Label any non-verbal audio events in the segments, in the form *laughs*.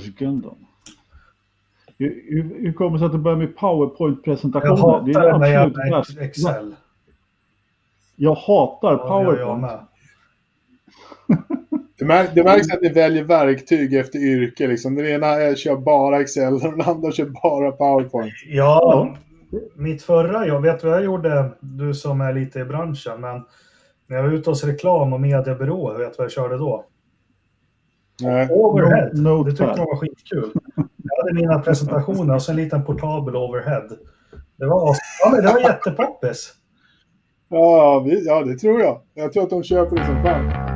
Sekunden. Hur, hur, hur kommer det sig att du börjar med Jag PowerPoint-presentationer? hatar Det är absolut värsta. Excel. Jag hatar Ja, jag PowerPoint. med. *laughs* Det, mär, det märks att ni väljer verktyg efter yrke. Liksom. Den ena är, kör bara Excel och den andra kör bara PowerPoint. Ja, mitt förra jobb, vet du vad jag gjorde? Du som är lite i branschen, men när jag var ute hos reklam och mediebyråer, vet du vad jag körde då? Nej. Overhead. No- det tyckte de var skitkul. Jag hade mina presentationer och så en liten portabel overhead. Det var, ja, men det var jättepoppis. Ja, ja, det tror jag. Jag tror att de köper det som fan.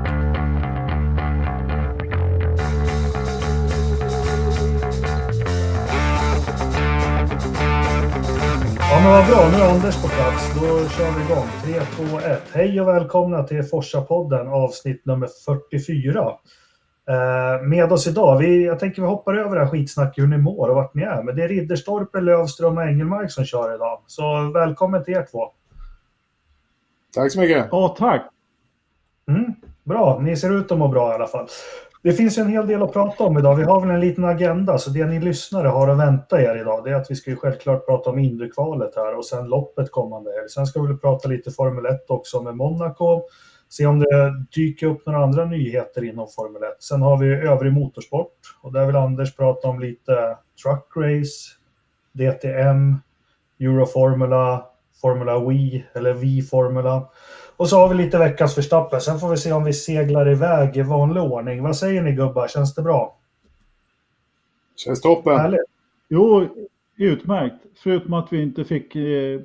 Ja, men vad bra. Nu är Anders på plats. Då kör vi igång. 3, 2, 1. Hej och välkomna till Forsa-podden avsnitt nummer 44. Eh, med oss idag, vi, jag tänker vi hoppar över det här skitsnacket hur ni mår och vart ni är. Men det är Ridderstorpe, Lövström och Engelmark som kör idag. Så välkommen till er två. Tack så mycket. Ja, tack. Mm, bra, ni ser ut att må bra i alla fall. Det finns ju en hel del att prata om idag. Vi har väl en liten agenda, så det ni lyssnare har att vänta er idag det är att vi ska ju självklart prata om Indy-kvalet här och sen loppet kommande helg. Sen ska vi väl prata lite Formel 1 också med Monaco. Se om det dyker upp några andra nyheter inom Formel 1. Sen har vi övrig motorsport och där vill Anders prata om lite truck race, DTM, Euroformula, Formula Wii eller Wii-formula. Och så har vi lite veckans Verstappen. Sen får vi se om vi seglar iväg i vanlig ordning. Vad säger ni gubbar? Känns det bra? Känns toppen. Härligt. Jo, utmärkt. Förutom att vi inte fick eh,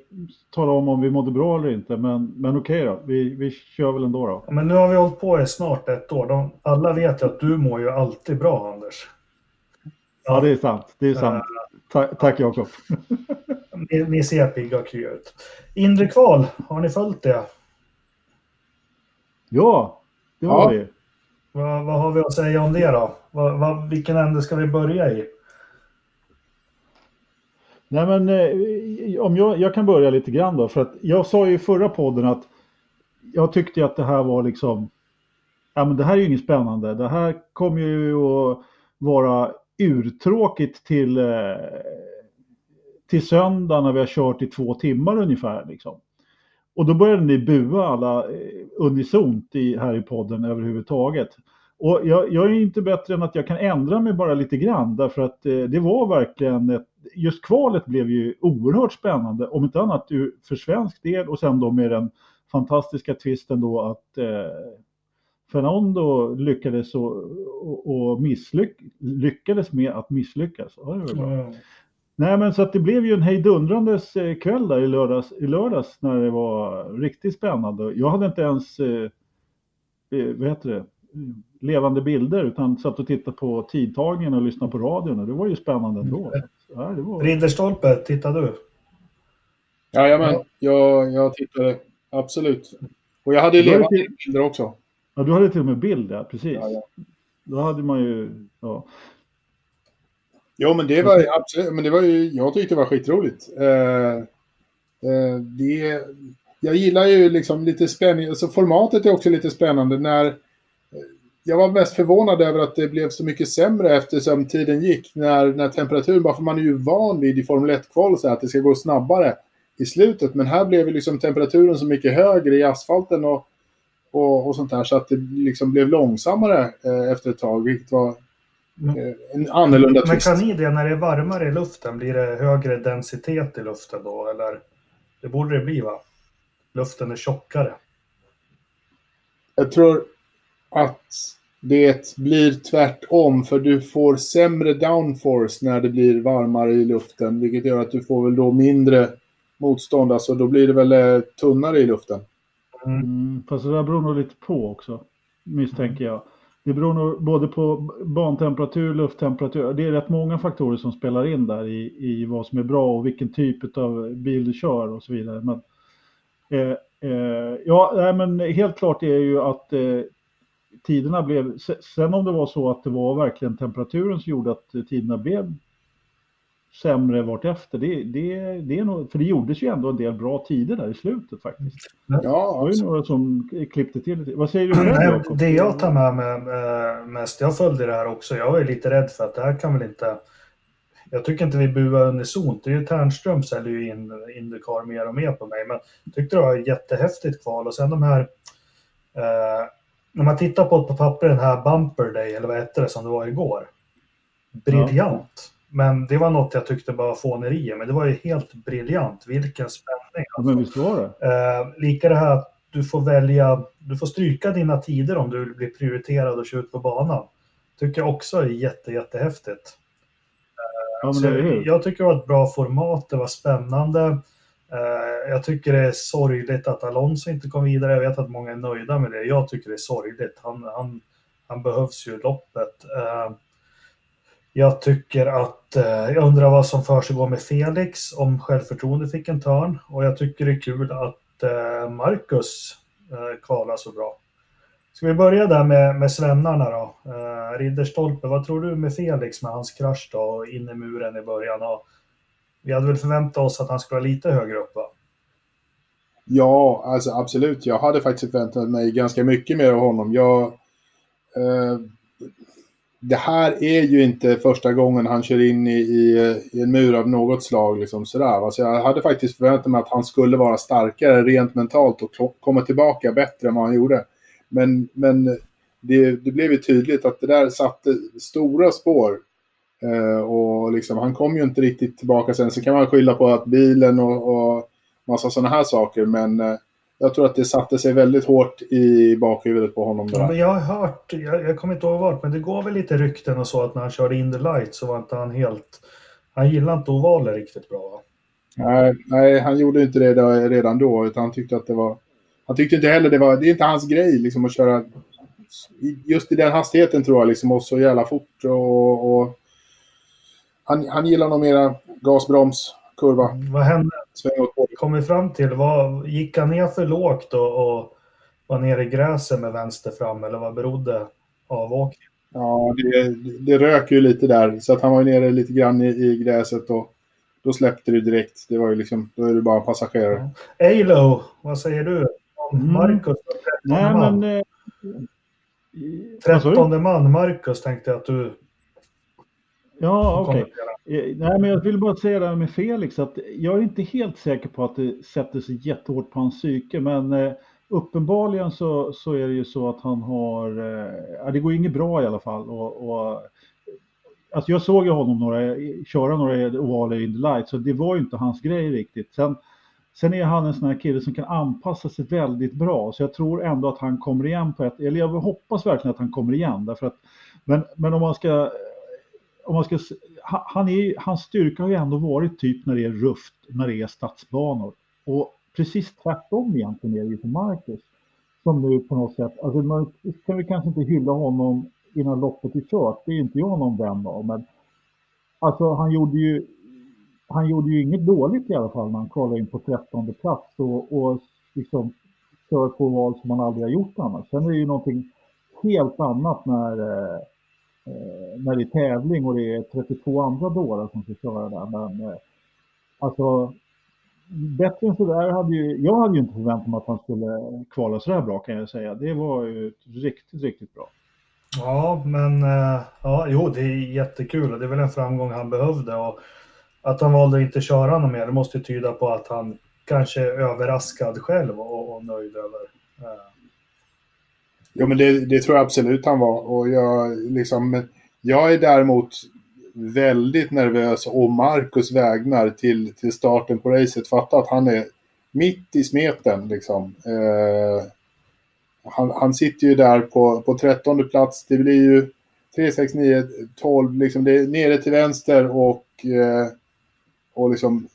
tala om om vi mådde bra eller inte. Men, men okej då, vi, vi kör väl ändå då. Ja, Men nu har vi hållit på i snart ett år. De, alla vet ju att du mår ju alltid bra, Anders. Ja, det är sant. Det är sant. Ta, tack Jakob. *laughs* Ni, ni ser pigga och krya ut. Inre kval, har ni följt det? Ja, det Ja. var vi. Vad, vad har vi att säga om det då? Vad, vad, vilken ände ska vi börja i? Nej, men eh, om jag, jag kan börja lite grann då. För att jag sa ju i förra podden att jag tyckte att det här var liksom... Ja, men det här är ju inget spännande. Det här kommer ju att vara urtråkigt till, eh, till söndag när vi har kört i två timmar ungefär. Liksom. Och då började ni bua alla eh, unisont i, här i podden överhuvudtaget. Och jag, jag är inte bättre än att jag kan ändra mig bara lite grann därför att eh, det var verkligen ett, just kvalet blev ju oerhört spännande om inte annat för svensk del och sen då med den fantastiska twisten då att eh, Fernando lyckades och, och, och misslyck, lyckades med att misslyckas. Ja, det var. Mm. Nej, men så att det blev ju en hejdundrandes eh, kväll där i lördags, i lördags när det var riktigt spännande. Jag hade inte ens, eh, eh, vad heter det, levande bilder utan satt och tittade på tidtagningen och lyssnade på radion och det var ju spännande ändå. Mm. Ja, det var... Ridderstolpe, tittar du? Jajamän, Ja. jag, jag tittade. Absolut. Och jag hade ju levande till- bilder också. ja, du hade till och med bild, ja, precis. Ja, ja. Då hade man ju, ja. Jo, men det var ju absolut, men det var ju, jag tyckte det var skitroligt. Eh, eh, det, jag gillar ju liksom lite spänning, alltså formatet är också lite spännande när jag var mest förvånad över att det blev så mycket sämre eftersom tiden gick när, när temperaturen, bara för man är ju van vid i Formel 1-kval så här att det ska gå snabbare i slutet, men här blev liksom temperaturen så mycket högre i asfalten och, och, och sånt där så att det liksom blev långsammare eh, efter ett tag, vilket var eh, en annorlunda Men twist. kan ni det när det är varmare i luften? Blir det högre densitet i luften då? Eller? Det borde det bli va? Luften är tjockare. Jag tror att det blir tvärtom för du får sämre downforce när det blir varmare i luften vilket gör att du får väl då mindre motstånd, alltså då blir det väl eh, tunnare i luften. Mm, fast det där beror nog lite på också, misstänker jag. Det beror nog både på bantemperatur, lufttemperatur. Det är rätt många faktorer som spelar in där i, i vad som är bra och vilken typ av bil du kör och så vidare. Men, eh, eh, ja, nej, men helt klart är ju att eh, tiderna blev... se- Sen om det var så att det var verkligen temperaturen som gjorde att tiderna blev sämre vartefter. Det, det, det är nog, för det gjordes ju ändå en del bra tider där i slutet faktiskt. Ja, Det var ju några som klippte till lite. Vad säger du själv det jag tar med mig eh, mest, jag följde det här också, jag är lite rädd för att det här kan väl inte... Jag tycker inte vi buar unisont. Det är ju Ternström säljer ju in Indycar mer och mer på mig, men jag tyckte det var ett jättehäftigt kval. Och sen de här... Eh, när man tittar på på papper den här Bumper Day, eller vad hette det som det var igår? Briljant! Men det var något jag tyckte bara fånerier, men det var ju helt briljant. Vilken spänning! Ja, men visst var det? Eh, lika det här att du får välja, du får stryka dina tider om du vill bli prioriterad och köra ut på banan. Tycker jag också är jätte, jättehäftigt. Ja, jag tycker det var ett bra format, det var spännande. Eh, jag tycker det är sorgligt att Alonso inte kom vidare. Jag vet att många är nöjda med det. Jag tycker det är sorgligt. Han, han, han behövs ju i loppet. Eh, jag tycker att, eh, jag undrar vad som försiggår med Felix, om självförtroende fick en törn. Och jag tycker det är kul att Marcus kvalar så bra. Ska vi börja där med, med svennarna då? Ridderstolpe, vad tror du med Felix med hans krasch då in i muren i början? Och vi hade väl förväntat oss att han skulle vara lite högre upp va? Ja, alltså absolut. Jag hade faktiskt förväntat mig ganska mycket mer av honom. Jag, eh, det här är ju inte första gången han kör in i, i, i en mur av något slag. Liksom sådär. Alltså jag hade faktiskt förväntat mig att han skulle vara starkare rent mentalt och komma tillbaka bättre än vad han gjorde. Men, men det, det blev ju tydligt att det där satte stora spår. Eh, och liksom, han kom ju inte riktigt tillbaka sen. Så kan man skylla på att bilen och, och massa sådana här saker. Men eh, jag tror att det satte sig väldigt hårt i bakhuvudet på honom. Ja, där. men jag har hört, jag, jag kommer inte ihåg vart, men det går väl lite rykten och så att när han körde in the light så var inte han helt... Han gillade inte ovaler riktigt bra va? Nej, nej, han gjorde inte det då, redan då. Utan han tyckte att det var... Han tyckte inte heller det var... Det är inte hans grej liksom att köra just i den hastigheten tror jag liksom och så jävla fort och... och han, han gillar nog mera gas, broms, kurva, Vad hände? Kom vi fram till, vad, gick han ner för lågt och, och var nere i gräset med vänster fram eller vad berodde avåkningen? Ja, det, det rök ju lite där. Så att han var nere lite grann i, i gräset och då släppte det direkt. Det var ju liksom, då är det bara en passagerare. Alo, vad säger du Mm. Marcus? Nej, man. men... Eh, vad sa du? 13 man Marcus tänkte jag att du Ja, okej. kommenterar. Eh, Nej, men jag vill bara säga det här med Felix att jag är inte helt säker på att det sätter sig jättehårt på hans psyke, men eh, uppenbarligen så, så är det ju så att han har, eh, det går inget bra i alla fall. Och, och, alltså jag såg ju honom några, köra några ovaler in the light, så det var ju inte hans grej riktigt. Sen, sen är han en sån här kille som kan anpassa sig väldigt bra, så jag tror ändå att han kommer igen på ett, eller jag hoppas verkligen att han kommer igen, därför att, men, men om man ska om man ska, han är, hans styrka har ju ändå varit typ när det är rufft, när det är stadsbanor. Och precis tvärtom egentligen är det ju för Marcus. Som nu på något sätt, alltså man kan vi kanske inte hylla honom innan loppet är kört, det är inte jag någon vän av, men alltså han gjorde ju, han gjorde ju inget dåligt i alla fall när han kvalade in på 13 plats och, och liksom kör på val som han aldrig har gjort annars. Sen är det ju någonting helt annat när eh, Eh, när det är tävling och det är 32 andra dårar som ska köra där. Men eh, alltså, bättre än sådär hade ju, jag hade ju inte förväntat mig att han skulle kvala sådär bra kan jag säga. Det var ju riktigt, riktigt bra. Ja, men eh, ja, jo, det är jättekul och det är väl en framgång han behövde. Och att han valde att inte köra något mer, det måste ju tyda på att han kanske är överraskad själv och, och nöjd över. eh, Ja, men det, det tror jag absolut han var. Och jag, liksom, jag är däremot väldigt nervös om Marcus vägnar till, till starten på racet. Fatta att han är mitt i smeten. Liksom. Eh, han, han sitter ju där på, på 13 plats. Det blir ju 3, 6, 9, 12. Liksom det är nere till vänster och, eh, och liksom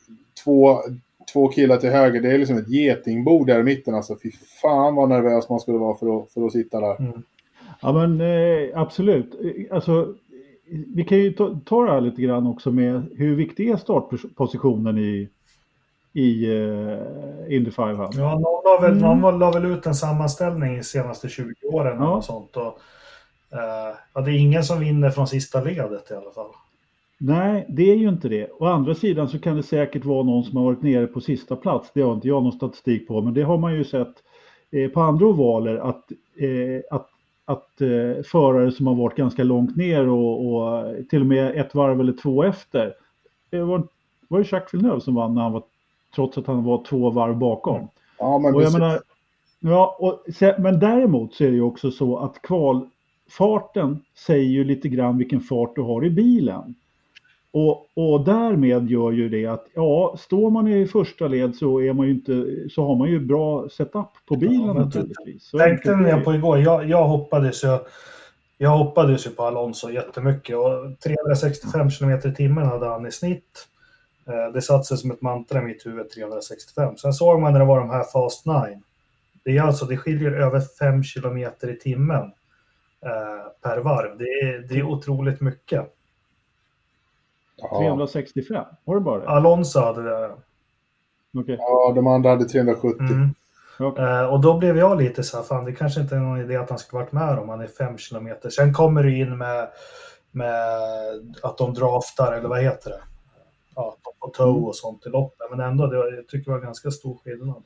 två, två killar till höger. Det är liksom ett getingbo där i mitten. Alltså, fy fan vad nervös man skulle vara för att, för att sitta där. mm. Ja men eh, absolut. Eh, Alltså, vi kan ju ta, ta det här lite grann också med hur viktig är startpositionen i, i eh, Indy 500? Ja, någon la, väl, Mm. någon var- la väl ut en sammanställning de senaste 20 åren Ja. och sånt. Och, eh, ja, det är ingen som vinner från sista ledet i alla fall. Nej, det är ju inte det. Å andra sidan så kan det säkert vara någon som har varit nere på sista plats. Det har inte jag någon statistik på, men det har man ju sett eh, på andra ovaler att, eh, att, att eh, förare som har varit ganska långt ner och, och till och med ett varv eller två efter. Det var, var det Jacques Villeneuve som vann när han var, trots att han var två varv bakom. Ja, men Och jag menar, ja, och, men däremot så är det ju också så att kvalfarten säger ju lite grann vilken fart du har i bilen. Och, och därmed gör ju det att ja, står man i första led så, är man ju inte, så har man ju bra setup på bilen Ja, naturligtvis. Så Tänkte ni på igår, jag, jag hoppades ju jag hoppades ju på Alonso jättemycket och 365 km i timmen hade han i snitt. Eh, Det satte sig som ett mantra i mitt huvud, 365. Sen såg man när det var de här Fast 9. Det är alltså, det skiljer över 5 km i timmen eh, per varv. Det är, det är otroligt mycket. Ja. 365, var det bara det? Alonso hade det. Okej. ja, de andra hade 370. Mm. Okej. Eh, och då blev jag lite så här, fan det kanske inte är någon idé att han skulle varit med om han är fem kilometer. Sen kommer du in med, med att de draftar, eller vad heter det? Ja, på toe och sånt i loppet. Men ändå, det, jag tycker det var ganska stor skillnad.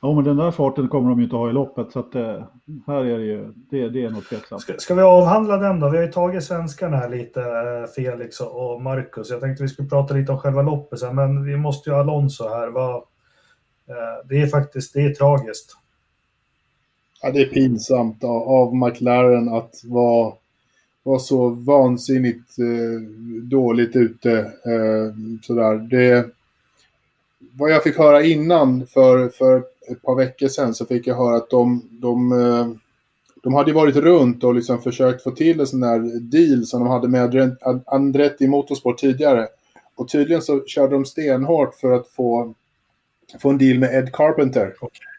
Ja, men den där farten kommer de ju inte ha i loppet så att eh, här är det ju, det, det är nog tveksamt. Ska, ska vi avhandla den då? Vi har ju tagit svenskarna här lite, eh, Felix och Marcus. Jag tänkte vi skulle prata lite om själva loppet sen, men vi måste ju ha Alonso här. Vad, eh, det är faktiskt, det är tragiskt. Ja, det är pinsamt av, av McLaren att vara, vara så vansinnigt eh, dåligt ute. Eh, sådär. Det, vad jag fick höra innan för, för ett par veckor sedan så fick jag höra att de, de, eh, de hade varit runt och liksom försökt få till en sån där deal som de hade med Andretti Motorsport tidigare. Och tydligen så körde de stenhårt för att få, få en deal med Ed Carpenter.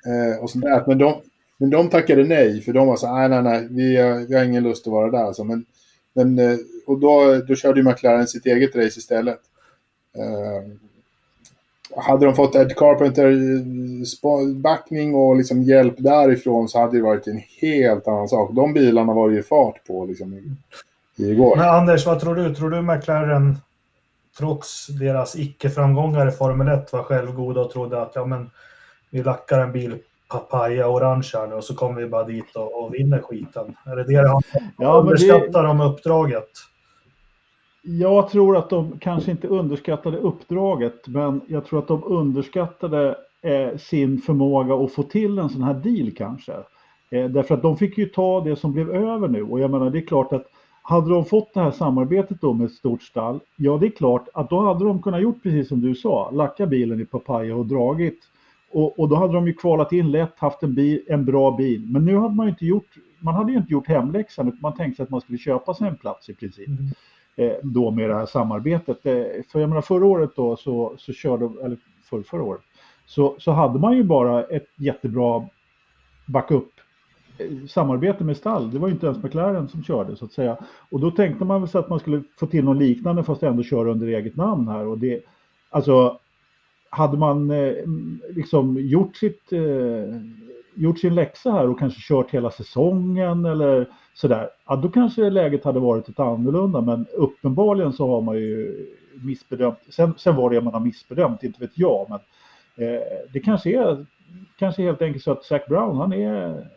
Eh, och sånt där. Men de, men de tackade nej, för de var så nej, nej, nej, vi, eh, vi har ingen lust att vara där. Alltså. Men, men, eh, och då, då körde ju McLaren sitt eget race istället. Eh, hade de fått Ed Carpenter eh, backning och liksom hjälp därifrån så hade det varit en helt annan sak. De bilarna var det ju fart på liksom, i, igår. Men Anders, vad tror du? Tror du McLaren, trots deras icke-framgångar i Formel 1, var självgoda och trodde att ja, men, vi lackar en bil papaya orange här nu och så kommer vi bara dit och, och vinner skiten? Är det det de Ja, men det, underskattar de uppdraget? Jag tror att de kanske inte underskattade uppdraget, men jag tror att de underskattade eh, sin förmåga att få till en sån här deal kanske. Eh, därför att de fick ju ta det som blev över nu och jag menar det är klart att hade de fått det här samarbetet då med ett stort stall, ja det är klart att då hade de kunnat gjort precis som du sa, lacka bilen i papaya och dragit. Och, och då hade de ju kvalat in lätt, haft en, bil, en bra bil. Men nu hade man ju inte gjort, man hade ju inte gjort hemläxan utan man tänkte sig att man skulle köpa sig en plats i princip Mm. Eh, då med det här samarbetet. Eh, för jag menar förra året då så, så körde, eller för, förra året, så, så hade man ju bara ett jättebra backup-samarbete eh, med stall. Det var ju inte ens McLaren som körde så att säga. Och då tänkte man väl så att man skulle få till något liknande fast ändå köra under eget namn här. Och det, alltså, hade man eh, liksom gjort sitt eh, gjort sin läxa här och kanske kört hela säsongen eller sådär, ja, då kanske läget hade varit lite annorlunda. Men uppenbarligen så har man ju missbedömt. Sen, sen var det man har missbedömt, inte vet jag. Men eh, det kanske är kanske helt enkelt så att Zac Brown, han är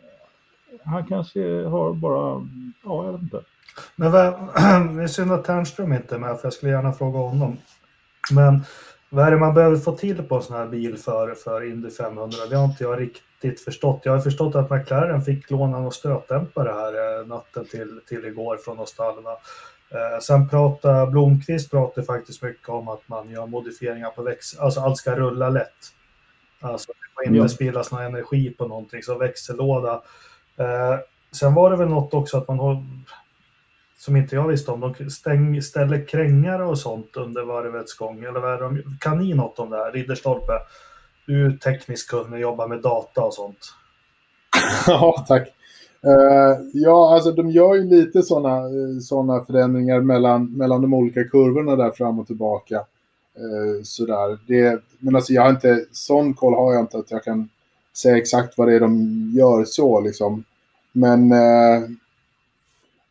han kanske har bara, ja jag vet inte. Men vad, *clears throat* det är synd att Ternström inte är med, för jag skulle gärna fråga honom. Men vad är det man behöver få till på en sån här bil för, för Indy 500? Det har inte jag riktigt förstått. Jag har förstått att McLaren fick låna någon stötdämpare här eh, natten till, till igår från Ostalva. Eh, sen pratar Blomqvist pratar faktiskt mycket om att man gör modifieringar på växel, alltså allt ska rulla lätt. Alltså det får inte Ja. spillas någon energi på någonting, så växellåda. Eh, sen var det väl något också att man har som inte jag visste om. De stäng, ställer krängare och sånt under varvets gång. Eller vad är de, kan ni något om det här? Ridderstolpe, du är teknisk kunnig, jobbar med data och sånt. *laughs* Ja, tack. Uh, ja, alltså de gör ju lite sådana eh, såna förändringar mellan, mellan de olika kurvorna där fram och tillbaka. Uh, sådär. Det, men alltså jag har inte, sån koll har jag inte att jag kan säga exakt vad det är de gör så liksom. Men, uh,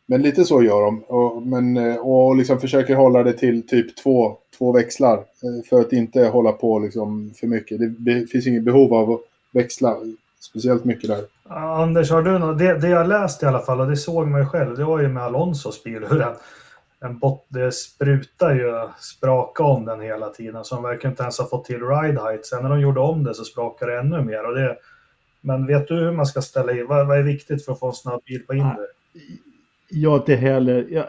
men lite så gör de. Och, men, eh, och liksom försöker hålla det till typ två, två växlar. eh, För att inte hålla på liksom för mycket. Det, finns inget behov av att växla speciellt mycket där. Anders, har du något, det, det jag läst i alla fall, och det såg man ju själv, det var ju med Alonsos bil hur den, en bot, det sprutar ju spraka om den hela tiden, så de verkar inte ens ha fått till ride height. Sen när de gjorde om det så sprakade det ännu mer. Och det, men vet du hur man ska ställa in? Vad, vad är viktigt för att få en snabb bil på Indy? Jag inte heller. Jag,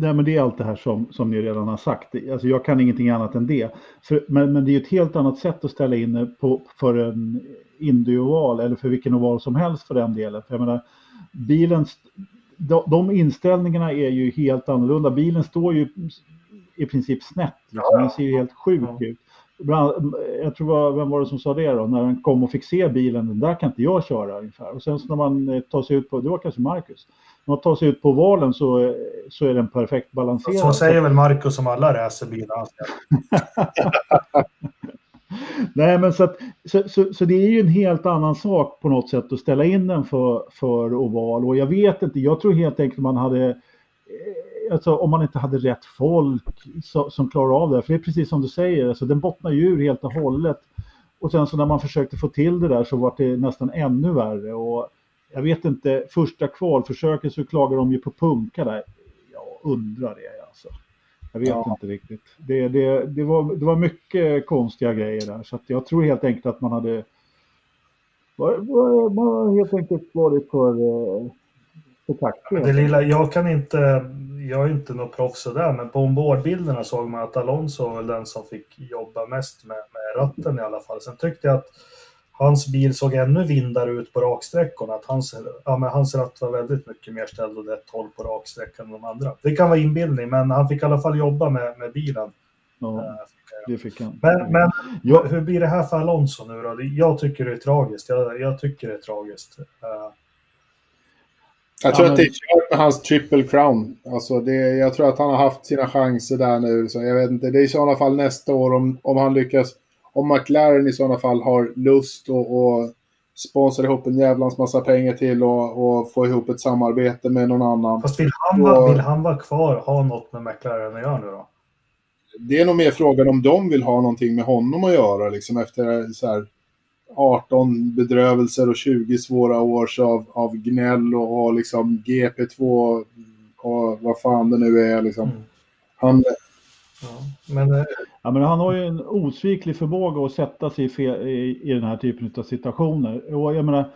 nej, men det är allt det här som, som ni redan har sagt. Alltså, jag kan ingenting annat än det. För, men, men det är ju ett helt annat sätt att ställa in på, för en Indy-oval eller för vilken oval som helst för den delen. För jag menar, bilens, de, de inställningarna är ju helt annorlunda. Bilen står ju i princip snett. Liksom. Den ser ju helt sjuk Ja. ut. Bland- Jag tror, var- vem var det som sa det då? När han kom och fick se bilen, den där kan inte jag köra ungefär. Och sen så när man eh, tar sig ut på, det var kanske Marcus, man tar sig ut på valen så, så är den perfekt balanserad. Så säger väl Marcus om alla racerbilar. ska- *laughs* Nej, men så, att, så, så, så det är ju en helt annan sak på något sätt att ställa in den för, för oval. Och jag vet inte, jag tror helt enkelt man hade, eh, alltså om man inte hade rätt folk så, som klarar av det. För det är precis som du säger, alltså den bottnar ju ur helt och hållet. Och sen så när man försökte få till det där så var det nästan ännu värre. Och jag vet inte, första kvalförsöket så klagar de ju på punka där. Jag undrar det alltså. Jag vet Ja. inte riktigt. Det, det, det, var, det var mycket konstiga grejer där. Så jag tror helt enkelt att man hade... Man har helt enkelt varit för, eh, för kaxig. Det lilla, jag kan inte, jag är inte något proffs sådär, men på ombordbilderna såg man att Alonso var den som fick jobba mest med, med ratten i alla fall. Sen tyckte jag att hans bil såg ännu vindare ut på raksträckorna. Att hans, ja, men hans ratt var väldigt mycket mer ställd åt ett håll på raksträckan än de andra. Det kan vara inbildning, men han fick i alla fall jobba med, med bilen. Ja, Eh, det fick han. Men, men Ja, hur blir det här för Alonso nu då? Jag tycker det är tragiskt. Jag, jag tycker det är tragiskt. Eh, Jag tror Ja, att det är kört med hans triple crown. Alltså det, jag tror att han har haft sina chanser där nu. Så jag vet inte, det är i sådana fall nästa år om, om han lyckas. Om McLaren i sådana fall har lust och, och sponsra ihop en jävlans massa pengar till och, och få ihop ett samarbete med någon annan. Fast vill han, vara, Och- vill han vara kvar ha något med McLaren att göra nu då? Det är nog mer frågan om de vill ha någonting med honom att göra liksom efter så här 18 bedrövelser och 20 svåra års av, av gnäll och, och liksom GP2 och vad fan det nu är liksom. Mm. Han, Ja. Men eh, Ja, men han har ju en osviklig förmåga att sätta sig i, fel, i, i den här typen av situationer. Och jag menar,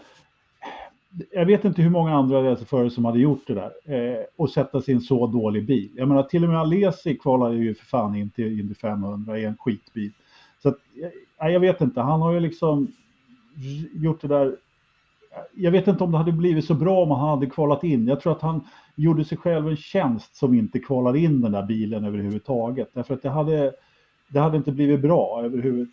jag vet inte hur många andra racerförare som hade gjort det där eh, och sätta sig i en så dålig bil. Jag menar, till och med Alesi kvalade ju för fan in till Indy 500 i en skitbil. Så att, jag, jag vet inte, han har ju liksom gjort det där. Jag vet inte om det hade blivit så bra om han hade kvalat in. Jag tror att han gjorde sig själv en tjänst som inte kvalade in den där bilen överhuvudtaget. Därför att det hade, det hade inte blivit bra överhuvud,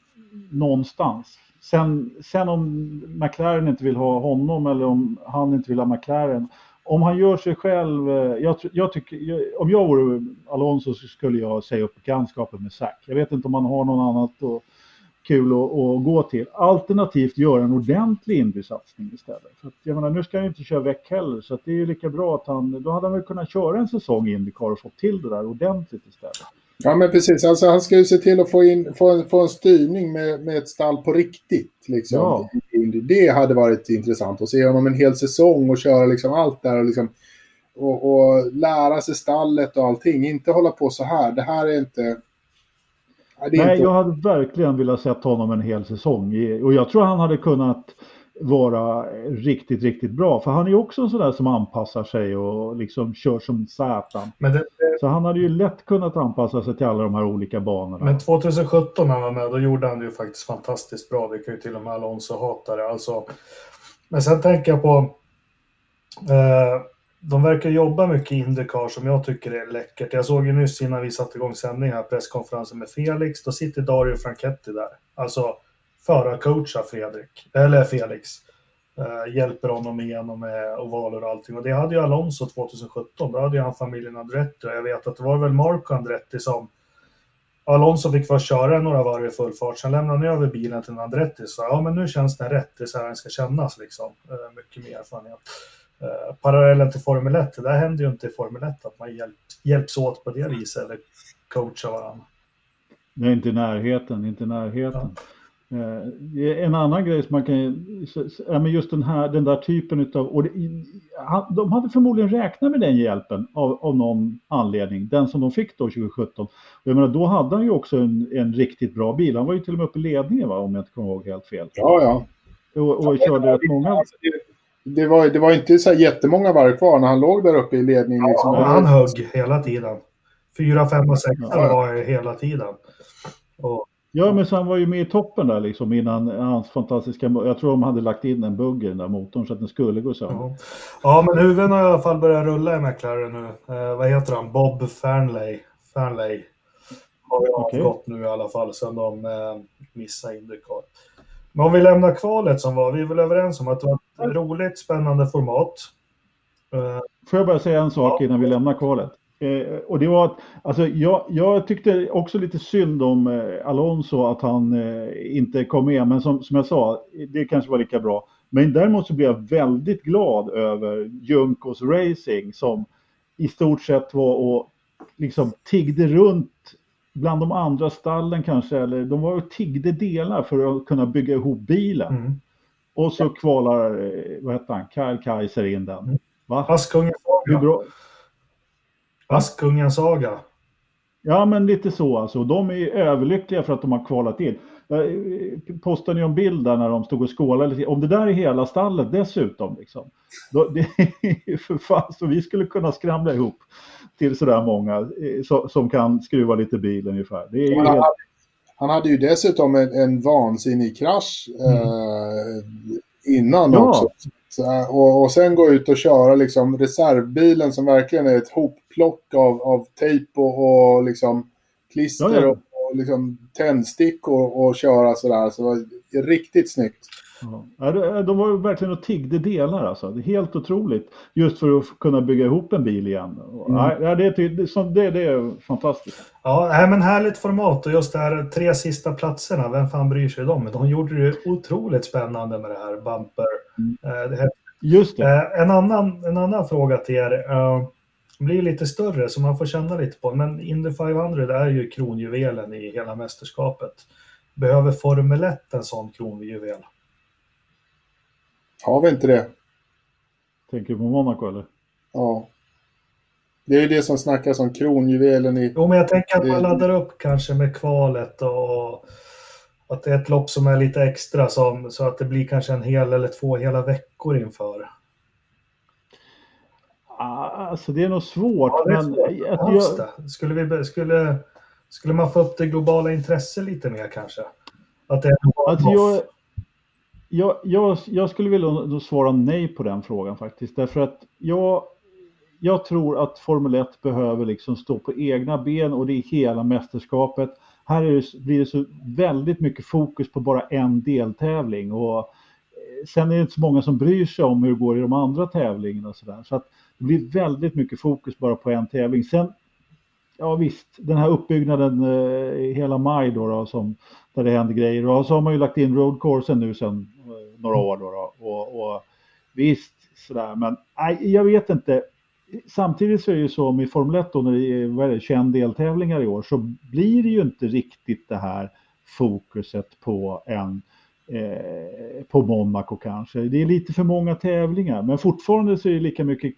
någonstans. Sen, sen om McLaren inte vill ha honom eller om han inte vill ha McLaren. Om han gör sig själv, eh, jag, jag tycker, jag, om jag vore Alonso så skulle jag säga upp bekantskapen med Zack. Jag vet inte om han har någon annat och, kul att, att gå till. Alternativt göra en ordentlig Indy-satsning istället. För att, jag menar, nu ska han ju inte köra väck heller så det är ju lika bra att han, då hade han väl kunnat köra en säsong i Indycar och fått till det där ordentligt istället. ja men precis, alltså han ska ju se till att få, in, få, en, få en styrning med, med ett stall på riktigt. Liksom. Ja. Det hade varit intressant att se honom en hel säsong och köra liksom allt där och, liksom, och, och lära sig stallet och allting. Inte hålla på så här. Det här är inte... Nej, inte jag hade verkligen velat sett honom en hel säsong i- och jag tror han hade kunnat vara riktigt, riktigt bra. För han är ju också en sån där som anpassar sig och liksom kör som satan. Men, det, Så han hade ju lätt kunnat anpassa sig till alla de här olika banorna. men 2017 när han var med, då gjorde han det ju faktiskt fantastiskt bra. Det kan ju till och med Alonso hatare. Alltså, men sen tänker jag på... Eh, de verkar jobba mycket i Indycar som jag tycker är läckert. Jag såg ju nyss innan vi satte igång sändningen här, presskonferensen med Felix. Då sitter Dario Franchetti där. Alltså förarcoachar Fredrik, eller Felix. Eh, hjälper honom igenom med ovaler och allting. Och det hade ju Alonso 2017. Då hade ju han familjen Andretti. Och jag vet att det var väl Marco Andretti som Alonso fick först köra några varv i full fart, sen lämnade han över bilen till Andretti. Så ja, men nu känns den rätt. Det är så här den ska kännas liksom. Eh, mycket mer erfarenhet. Eh, parallellen till Formel 1, det där händer ju inte i Formel 1 att man hjälp, hjälps åt på det viset eller coachar varandra. Nej, inte i närheten, inte i närheten. Ja. Eh, en annan grej som man kan, ja, men just den här, den där typen utav, och det, de hade förmodligen räknat med den hjälpen av, av någon anledning, den som de fick då 2017. Jag menar, då hade han ju också en, en riktigt bra bil, han var ju till och med uppe i ledningen va, om jag inte kommer ihåg helt fel. Ja, ja. Och, och körde rätt många. Alltså, det var, det var inte så jättemånga varv kvar när han låg där uppe i ledningen. Liksom. Ja, han högg hela tiden. Fyra, fem och sex ja. var hela tiden. Och... Ja, men så han var ju med i toppen där liksom innan hans fantastiska... Jag tror de hade lagt in en bugg i den där motorn så att den skulle gå sönder. Ja. ja, men huvuden har i alla fall börjat rulla i McLaren nu. Eh, vad heter han? Bob Fernley. Fernley. Har ju okay. avgått nu i alla fall sen de eh, missade Indycar. Men om vi lämnar kvalet som var, vi är väl överens om att det var ett roligt, spännande format. Eh, Får jag bara säga en sak ja. innan vi lämnar kvalet? Eh, och det var att, alltså jag, jag tyckte också lite synd om eh, Alonso att han eh, inte kom med, men som, som jag sa, det kanske var lika bra. Men däremot så blev jag väldigt glad över Junkos Racing som i stort sett var och liksom tiggde runt bland de andra stallen kanske, eller de var och tiggde delar för att kunna bygga ihop bilen. Mm. Och så kvalar, eh, vad heter han, Kyle Kaiser in den. Mm. Va? Askungen Saga. Askungen Saga. Ja, men lite så alltså. De är överlyckliga för att de har kvalat in. Eh, postade ni en bild där när de stod och skålade? Om det där är hela stallet dessutom, liksom, då, *laughs* det är för fan så vi skulle kunna skramla ihop till sådär många eh, som kan skruva lite bil ungefär. Det är han, helt... hade, han hade ju dessutom en, en vansinnig krasch mm. eh, innan ja. också. Och, och sen gå ut och köra liksom reservbilen som verkligen är ett hopplock av, av tejp och, och liksom klister ja, ja. och, och liksom tändstickor och köra sådär. Så det var riktigt snyggt. Ja, de var verkligen och tiggde delar alltså. Det är helt otroligt. Just för att kunna bygga ihop en bil igen. Mm. Ja, det, är, det, det är fantastiskt. Ja, men härligt format och just det här tre sista platserna, vem fan bryr sig dem? De gjorde det otroligt spännande med det här bumper. Mm. Eh, det här. Just det. Eh, en annan, en annan fråga till er. Uh, blir lite större så man får känna lite på Men Indy 500 är ju kronjuvelen i hela mästerskapet. Behöver Formel 1 en sån kronjuvel? Har vi inte det? Tänker du på Monaco eller? Ja. Det är ju det som snackas om kronjuvelen i... Jo, men jag tänker att man laddar upp kanske med kvalet och att det är ett lopp som är lite extra som, så att det blir kanske en hel eller två hela veckor inför. Alltså det är nog svårt. Ja, det är svårt. Men jag... skulle, vi, skulle, skulle man få upp det globala intresset lite mer kanske? Att det är alltså jag, jag, jag, jag, skulle vilja svara nej på den frågan faktiskt. Därför att jag, jag tror att Formel 1 behöver liksom stå på egna ben och det är hela mästerskapet. Här det, blir det så väldigt mycket fokus på bara en deltävling. Och eh, sen är det inte så många som bryr sig om hur det går i de andra tävlingarna. Och så där. så att det blir väldigt mycket fokus bara på en tävling. Sen, ja visst, den här uppbyggnaden eh, hela maj då, då som, där det händer grejer. Och så har man ju lagt in roadcoursen nu sen eh, några år. Då, då och, och, visst, sådär, men nej, jag vet inte. Samtidigt så är det ju så med Formel 1 då, när det är, vad är det, 21 deltävlingar i år, så blir det ju inte riktigt det här fokuset på en eh, på Monaco kanske. Det är lite för många tävlingar, men fortfarande så är det lika mycket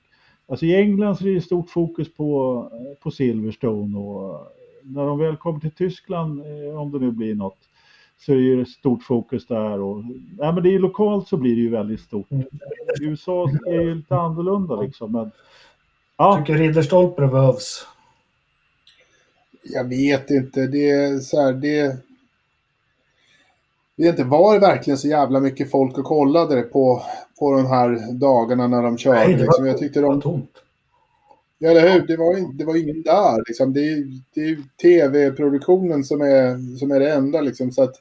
Alltså i England så är det stort fokus på, på Silverstone och när de väl kommer till Tyskland, eh, om det nu blir något, så är det stort fokus där. Och, ja, men det är lokalt så blir det ju väldigt stort. Mm. I USA är det lite annorlunda liksom. Men, ja. Tycker Ridderstolpe behövs? Jag vet inte. Det är så här, det... Det inte, var det verkligen så jävla mycket folk och kollade på, på de här dagarna när de körde? Nej, det var, liksom. Jag tyckte de... tomt. Ja, eller hur? Det var, det var ingen där. Liksom. Det är, det är tv-produktionen som är, som är det enda. Liksom. Så att,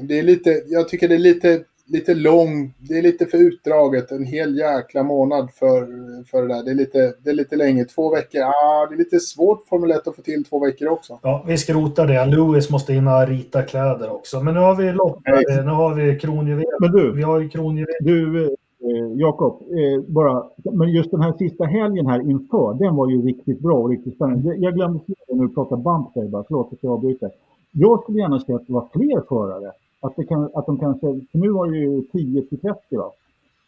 det är lite, jag tycker det är lite, lite lång, det är lite för utdraget, en hel jäkla månad för, för det där. Det är lite, det är lite länge, två veckor, ah, det är lite svårt Formel 1 att få till två veckor också. Ja, vi skrotar det. Lewis måste in och rita kläder också. Men nu har vi lopp, nu har vi kronjuvel. Men du, vi har ju kronjuvel. Du, eh, Jakob, eh, bara, men just den här sista helgen här inför, den var ju riktigt bra och riktigt spännande. Jag glömde säga det när du pratade Bumpday bara, förlåt att jag avbryter. Jag skulle gärna se att det var fler förare. Att, det kan, att de kanske, för nu var det ju 10 till 30 va?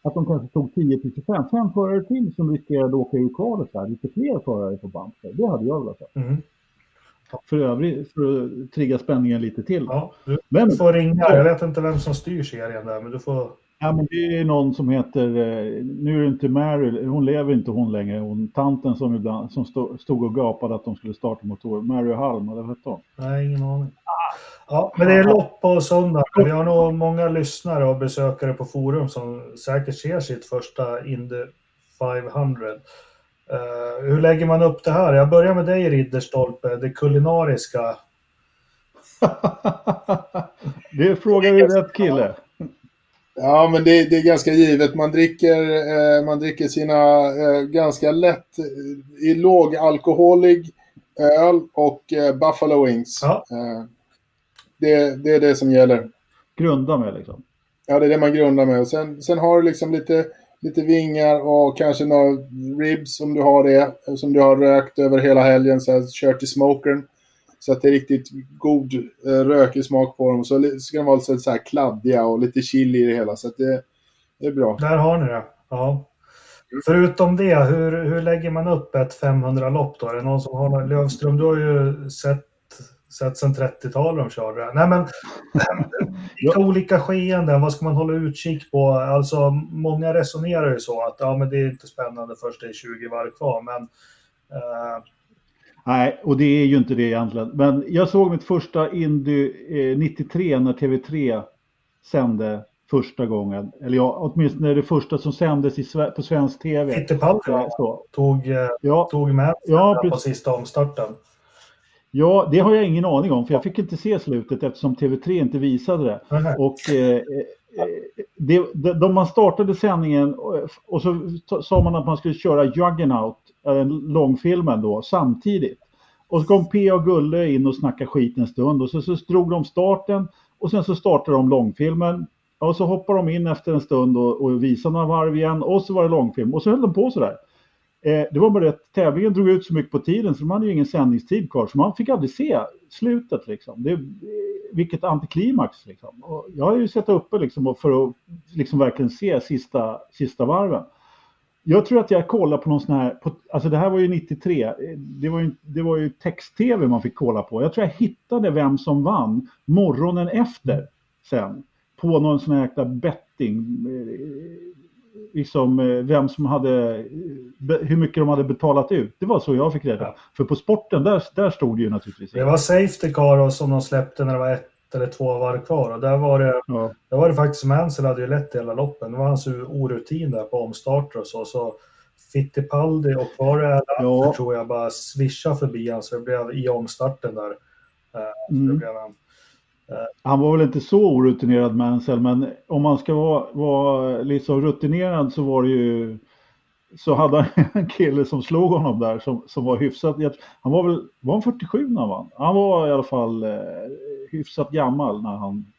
Att de kanske tog 10 till 25. Fem förare till som riskerade att åka ur kvalet där. Lite fler förare på Bumpday. Det hade jag velat se. Mm. För övrigt, för att trigga spänningen lite till. Ja, du Men, får ringa. Jag vet inte vem som styr serien där, men du får... ja, men det är någon som heter, eh, nu är det inte Mary, hon lever inte hon längre, hon tanten som ibland som stod, stod och gapade att de skulle starta motor. Mary Halm, eller vad hette hon? Nej, ingen aning. Ja, men det är lopp på söndag. Vi har nog många lyssnare och besökare på forum som säkert ser sitt första Indy 500. Eh, hur lägger man upp det här? Jag börjar med dig Ridderstolpe, det kulinariska. *laughs* det frågar ju rätt kille. Ja, men det, det är ganska givet. Man dricker, eh, man dricker sina eh, ganska lätt eh, i lågalkoholig öl och eh, Buffalo Wings. Ja. Det, det är det som gäller. Grunda med liksom. Ja, det är det man grundar med. Och sen, sen har du liksom lite, lite vingar och kanske några ribs om du har det. Som du har rökt över hela helgen, så här, kört i smokern. Så att det är riktigt god eh, rökig smak på dem. Så ska de vara lite så här kladdiga och lite chili i det hela. Så att det, det är bra. Där har ni det. Ja. Förutom det, hur, hur lägger man upp ett 500-lopp då? Är det någon som har någon... Lövström, du har ju sett, sett sedan 30-talet de kör det. Nej, men vilka olika skeenden, vad ska man hålla utkik på? Alltså, många resonerar ju så att ja, men det är inte spännande först det är 20 varv kvar, men eh, Nej, och det är ju inte det egentligen. Men jag såg mitt första Indy eh, 93 när TV3 sände första gången. Eller ja, åtminstone det första som sändes i, på svensk TV. Så. tog, eh, Ja, tog med Ja, på sista omstarten. Ja, det har jag ingen aning om för jag fick inte se slutet eftersom TV3 inte visade det. Och eh, eh, det, de, de man startade sändningen och, och så sa man att man skulle köra Juggernaut, eh, långfilmen då, samtidigt. Och så kom P och Gulle in och snackade skit en stund och så, så drog de starten och sen så startade de långfilmen. Och så hoppade de in efter en stund och, och visade några varv igen och så var det långfilm och så höll de på sådär. Eh, det var bara det att tävlingen drog ut så mycket på tiden så de hade ju ingen sändningstid kvar så man fick aldrig se slutet liksom. Det, eh, vilket antiklimax liksom. Och jag har ju sett uppe liksom för att liksom verkligen se sista, sista varven. Jag tror att jag kollade på någon sån här, på, alltså det här var ju 93, eh, det var ju, det var ju text-tv man fick kolla på. Jag tror jag hittade vem som vann morgonen efter sen. På någon sån här jäkla betting. Eh, Liksom eh, vem som hade, eh, hur mycket de hade betalat ut. Det var så jag fick reda Ja. För på sporten, där, där stod det ju naturligtvis. Det var Safety Car som de släppte när det var ett eller två varv kvar. Och där var det, Ja. där var det faktiskt Mansell hade ju lett hela loppen. Det var hans orutin där på omstarter och så. så Fittipaldi och var det Ja. tror jag bara swisha förbi han så det blev i omstarten där. Eh, så det Mm. blev han. Han var väl inte så orutinerad Mansell, men om man ska vara, vara liksom rutinerad så var det ju så hade han *laughs* en kille som slog honom där som, som var hyfsat, han var väl, var han 47 när han vann? Han var i alla fall eh, hyfsat gammal när han,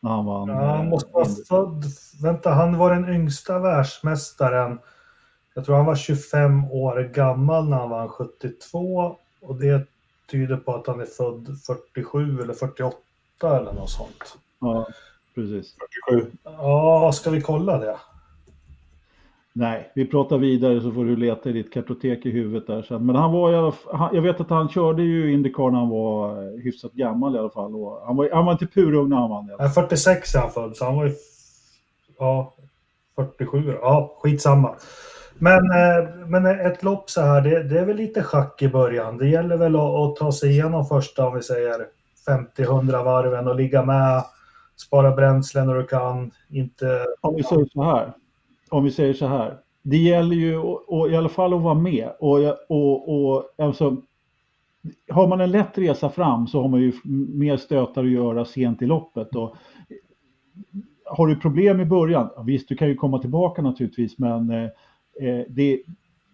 när han vann. Ja, han eh, måste vara född. Vänta, han var den yngsta världsmästaren. Jag tror han var 25 år gammal när han vann 72. Och det tyder på att han är född 47 eller 48 eller något sånt. Ja, precis. 47. Ja, ska vi kolla det? Nej, vi pratar vidare så får du leta i ditt kartotek i huvudet där sen. Men han var i alla fall, jag vet att han körde ju Indycar när han var eh, hyfsat gammal i alla fall. Och han, var, han var inte purung när han vann. Nej, 46 är han född, så han var ju... Ja, 47. Ja, skitsamma. Men, eh, men ett lopp så här, det, det är väl lite schack i början. Det gäller väl att, att ta sig igenom första, om vi säger 50-100 varven och ligga med, spara bränsle när du kan, inte... Om vi säger så här. Om vi säger så här. Det gäller ju och, och, i alla fall att vara med. Och, och, och alltså, har man en lätt resa fram så har man ju mer stötar att göra sent i loppet. Och, har du problem i början, visst du kan ju komma tillbaka naturligtvis men eh, eh, det,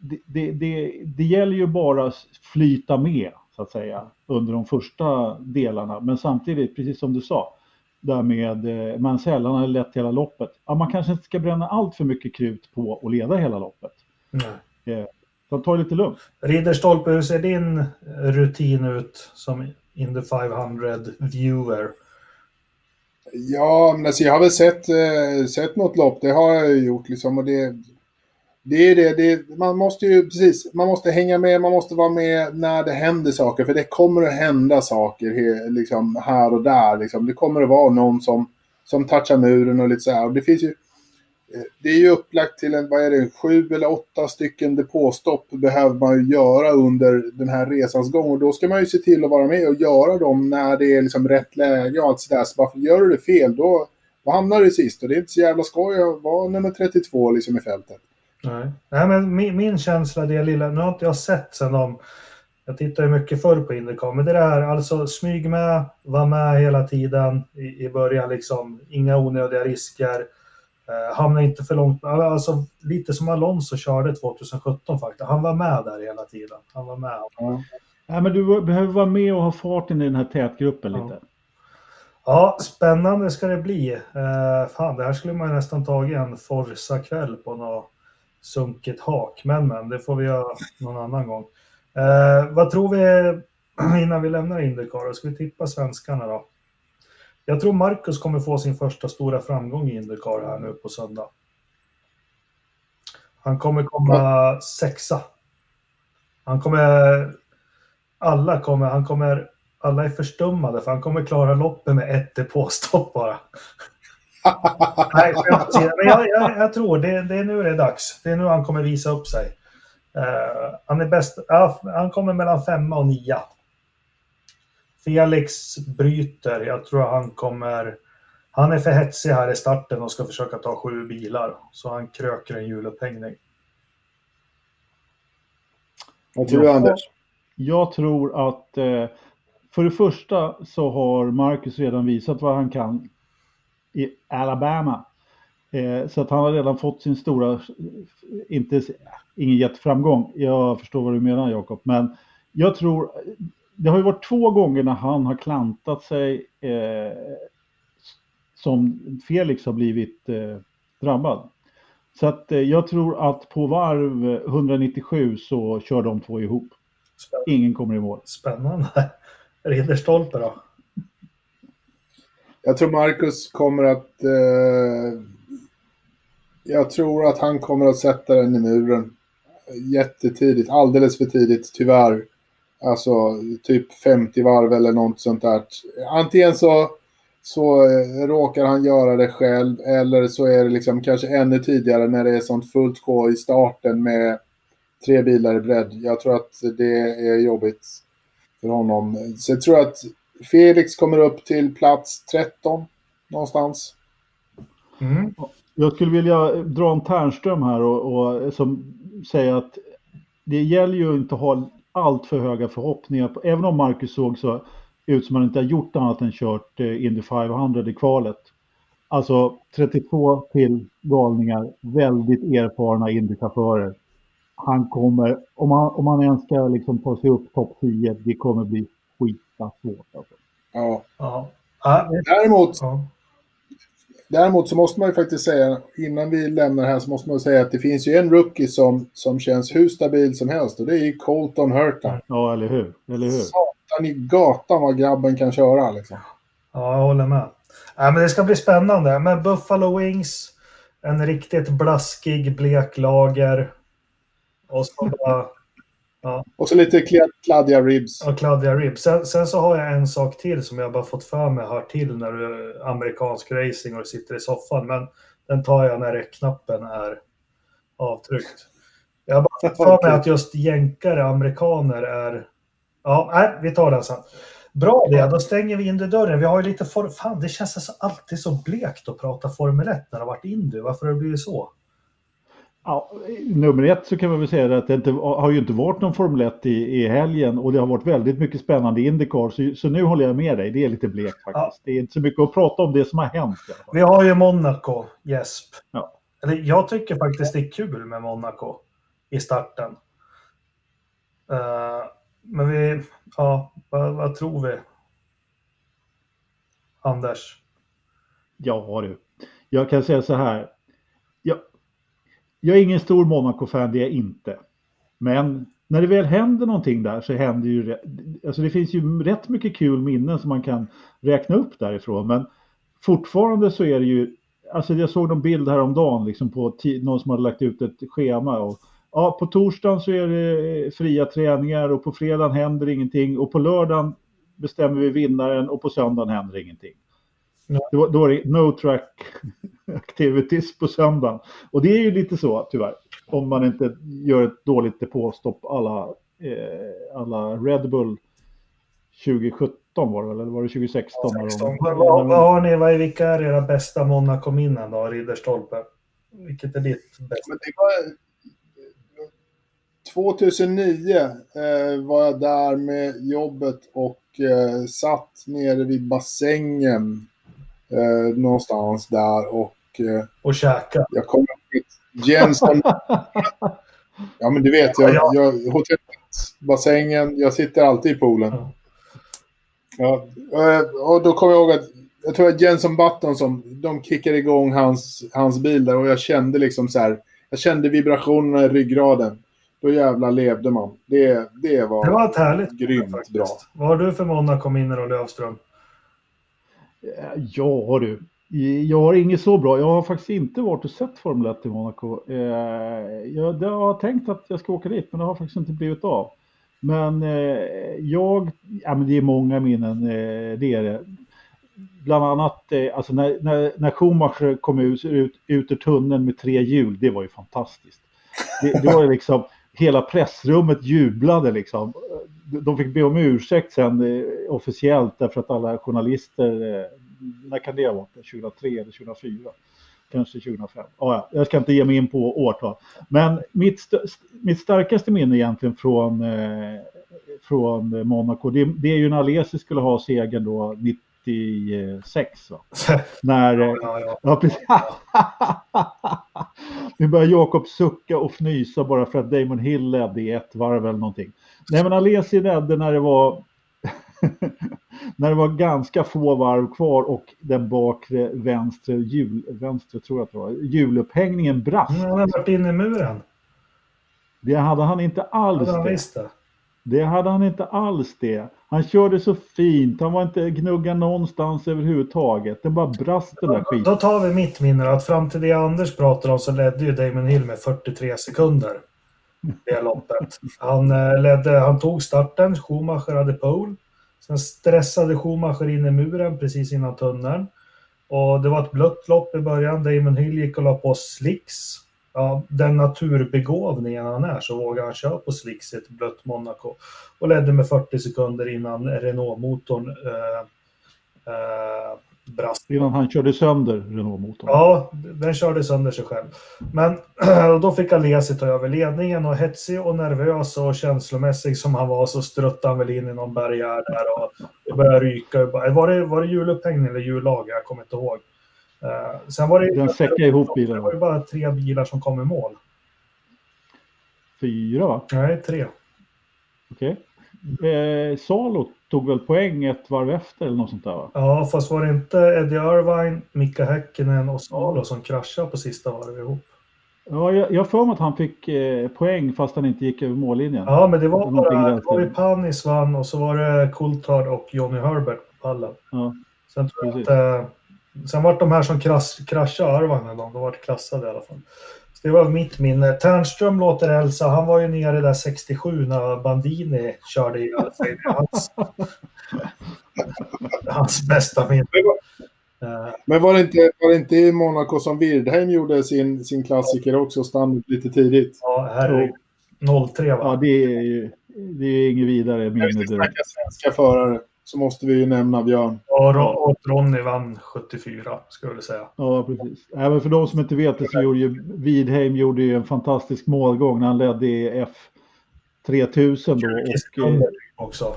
det, det, det, det gäller ju bara att flyta med så att säga under de första delarna. Men samtidigt, precis som du sa, där med eh, Mansell, han hade lett hela loppet. Ja, man kanske inte ska bränna allt för mycket krut på att leda hela loppet. Nej. Eh, så ta det lite lugnt. Ridderstolpe, hur ser din rutin ut som Indy 500 viewer? Ja, men alltså jag har väl sett, eh, sett något lopp, det har jag gjort liksom. Och det, det är det, det, man måste ju precis, man måste hänga med, man måste vara med när det händer saker. För det kommer att hända saker liksom, här och där. Liksom. Det kommer att vara någon som, som touchar muren och lite så här. Och det finns ju, eh, det är ju upplagt till en, vad är det, sju eller åtta stycken depåstopp behöver man ju göra under den här resans gång. Och då ska man ju se till att vara med och göra dem när det är liksom rätt läge och allt sådär. Så bara, gör du det fel, då, då hamnar du sist. Och det är inte så jävla skoj att vara nummer 32 liksom i fältet. Nej, Nej men min, min känsla, det lilla, nu har inte jag sett sen de, jag tittar ju mycket förr på Indycar, men det där, alltså smyg med, var med hela tiden i, i början liksom, inga onödiga risker, eh, hamna inte för långt, alltså lite som Alonso körde 2017 faktiskt, han var med där hela tiden, han var med. Ja. Nej, men du behöver vara med och ha farten i den här tätgruppen Ja. lite. Ja, spännande ska det bli. Eh, fan, det här skulle man ju nästan tagit en Forza-kväll på något sunkigt hak. Men, men, det får vi göra någon annan gång. Eh, vad tror vi *clears throat* innan vi lämnar Indycar? Ska vi tippa svenskarna då? Jag tror Marcus kommer få sin första stora framgång i Indycar här nu på söndag. Han kommer komma sexa. Han kommer... Alla kommer... Han kommer... Alla är förstummade för han kommer klara loppet med ett depåstopp bara. Nej, men jag, jag, jag tror det, det är nu det är dags. Det är nu han kommer visa upp sig. Eh, han är bäst. Ja, han kommer mellan femma och nia. Felix bryter. Jag tror han kommer... Han är för hetsig här i starten och ska försöka ta sju bilar. Så han kröker en hjulupphängning. Vad tror du. Anders? Jag tror att eh, för det första så har Marcus redan visat vad han kan i Alabama. Eh, så att han har redan fått sin stora, inte, ingen jätteframgång. Jag förstår vad du menar Jakob. Men jag tror, det har ju varit två gånger när han har klantat sig eh, som Felix har blivit eh, drabbad. Så att eh, jag tror att på varv 197 så kör de två ihop. Spä- Ingen kommer i mål. Spännande. Ridderstolpe då? Jag tror Marcus kommer att... Eh, jag tror att han kommer att sätta den i muren. Jättetidigt, alldeles för tidigt tyvärr. Alltså typ 50 varv eller något sånt där. Antingen så, så eh, råkar han göra det själv eller så är det liksom kanske ännu tidigare när det är sånt fullt sjå i starten med tre bilar i bredd. Jag tror att det är jobbigt för honom. Så jag tror att Felix kommer upp till plats 13 någonstans. Mm. Jag skulle vilja dra en Ternström här och, och som säger att det gäller ju inte att ha allt för höga förhoppningar. På, även om Marcus såg så ut som han inte har gjort annat än kört eh, Indy 500 i kvalet. Alltså 32 till galningar, väldigt erfarna Indy-chaufförer. Han kommer, om han, om han ens ska liksom ta sig upp topp 10, det kommer bli skita svårt. Alltså. Ja. Ja. Däremot, ja. däremot så måste man ju faktiskt säga, innan vi lämnar här så måste man säga att det finns ju en rookie som, som känns hur stabil som helst och det är ju Colton Hurta. Ja, eller hur? Eller hur? Satan i gatan vad grabben kan köra liksom. Ja, jag håller med. Ja, men det ska bli spännande. Men Buffalo Wings, en riktigt blaskig blek lager. Och så bara, Och så lite kla- kladdiga ribs. och kladdiga ribs. Sen, sen så har jag en sak till som jag bara fått för mig hör till när du amerikansk racing och sitter i soffan. Men den tar jag när räckknappen är avtryckt. Jag har bara fått för *laughs* mig att just jänkare, amerikaner är... Ja, nej, vi tar den sen. Bra det, då stänger vi in dörren. Vi har ju lite for... Fan, det känns alltså alltid så blekt att prata Formel 1 när det har varit Indy. Varför har det blivit så? Ja, nummer ett så kan man väl säga att det inte, har ju inte varit någon Formel 1 i, i helgen och det har varit väldigt mycket spännande Indycar. Så, så nu håller jag med dig, det är lite blekt faktiskt. Ja. Det är inte så mycket att prata om det som har hänt. Vi har ju Monaco, Jesp. Ja. Eller jag tycker faktiskt det är kul med Monaco i starten. Eh, men vi, ja, vad, vad tror vi? Anders? Ja du. Jag kan säga så här. Jag, är ingen stor Monaco-fan, det är jag inte. Men när det väl händer någonting där så händer ju... Alltså det finns ju rätt mycket kul minnen som man kan räkna upp därifrån. Men fortfarande så är det ju... Alltså jag såg någon bild häromdagen liksom på någon som hade lagt ut ett schema. Och, ja, på torsdagen så är det fria träningar och på fredagen händer ingenting. Och på lördagen bestämmer vi vinnaren och på söndagen händer ingenting. Då, då är det no track activities på söndagen. Och det är ju lite så tyvärr. Om man inte gör ett dåligt depåstopp alla, eh, alla Red Bull 2017 var det eller var det 2016? Ja, 16. Vad, vad, har ni, vad, vilka är era bästa Monaco-minnen då, Ridderstolpe? Vilket är ditt bästa? Men det var, 2009 eh, var jag där med jobbet och eh, satt nere vid bassängen eh, någonstans där och... Eh, och käka. Jag kommer Jensen. *laughs* ja, men du vet, jag, jag, hotellet, bassängen, jag sitter alltid i poolen. Ja, eh, och då kommer jag ihåg att jag tror att Jenson Button som de kickade igång hans, hans bil där och jag kände liksom så här. Jag kände vibrationerna i ryggraden. Då jävlar levde man. Det, det var, det var ett härligt grymt bra. Vad har du för Monaco-minnen och Lövström? Eh, ja du, jag har inget så bra. Jag har faktiskt inte varit och sett Formel 1 i Monaco. Eh, jag, har tänkt att jag ska åka dit, men det har faktiskt inte blivit av. Men eh, jag, ja men det är många minnen, det är det. Bland annat alltså när, när, när Schumacher kom ut, ut, ut ur tunneln med tre hjul, det var ju fantastiskt. Det, det var liksom, hela pressrummet jublade liksom. De fick be om ursäkt sen officiellt därför att alla journalister när kan det ha varit? 2003 eller 2004? Kanske 2005. Ah, ja, jag ska inte ge mig in på årtal. Men mitt, st mitt starkaste minne egentligen från, eh, från Monaco, det, det, är ju när Alesi skulle ha segern då 96. Va? *laughs* när, ja, ja, ja. ja Nu *laughs* börjar Jakob sucka och fnysa bara för att Damon Hill ledde i ett varv eller någonting. Nej men Alesi ledde när det var *laughs* när det var ganska få varv kvar och den bakre vänstra, hjul, vänstra tror jag att det var, hjulupphängningen brast. Han hade varit inne i muren. Det hade han inte alls. Han visst det. det hade han inte alls det. Han körde så fint, han var inte gnugga någonstans överhuvudtaget. Det bara brast den där skiten. Då tar vi mitt minne att fram till det Anders pratade om så ledde ju Damon Hill med 43 sekunder. Det loppet. Han, eh, ledde, han tog starten, Schumacher hade pole. Sen stressade Schumacher in i muren precis innan tunneln. Och det var ett blött lopp i början. Damon Hill gick och la på slicks. Ja, den naturbegåvningen han är så vågar han köra på slicks i ett blött Monaco. Och ledde med 40 sekunder innan Renault-motorn eh, eh, brast. Innan han körde sönder Renault-motorn. Ja, den körde sönder sig själv. Men *clears throat* då fick Alesi ta över ledningen och hetsig och nervös och känslomässig som han var så struttade han väl in i någon barriär där och det började ryka. Var det, var det hjulupphängning eller hjullager? Jag kommer inte ihåg. Uh, sen var det, den säckade ihop bilen. Det var ju bara tre bilar som kom i mål. Fyra va? Nej, tre. Okej. Okay. Eh, Salo tog väl poäng ett varv efter eller något sånt där va? Ja, fast var det inte Eddie Irvine, Mika Häkkinen och Salo som kraschade på sista varvet ihop? Ja, jag har för mig att han fick eh, poäng fast han inte gick över mållinjen. Ja, men det var bara, det var ju Panis vann och så var det Coulthard och Johnny Herbert på pallen. Ja, sen tror jag att, eh, sen var de här som krasch, kraschade Irvine, de, de var klassade i alla fall. Det var mitt minne. Ternström låter Elsa. Han var ju nere där 67 när Bandini körde ihjäl sig. Hans, hans bästa minne. Men var det, inte, var det inte i Monaco som Wirdheim gjorde sin, sin klassiker också och stannade lite tidigt? Ja, herregud. 03 va? Ja, det är ju det är inget vidare minne. Vi svenska förare så måste vi ju nämna Björn. Ja, och Ronny vann 74, skulle jag säga. Ja, precis. Även för de som inte vet det så gjorde ju Widheim gjorde ju en fantastisk målgång när han ledde i F3000 då. Och, också.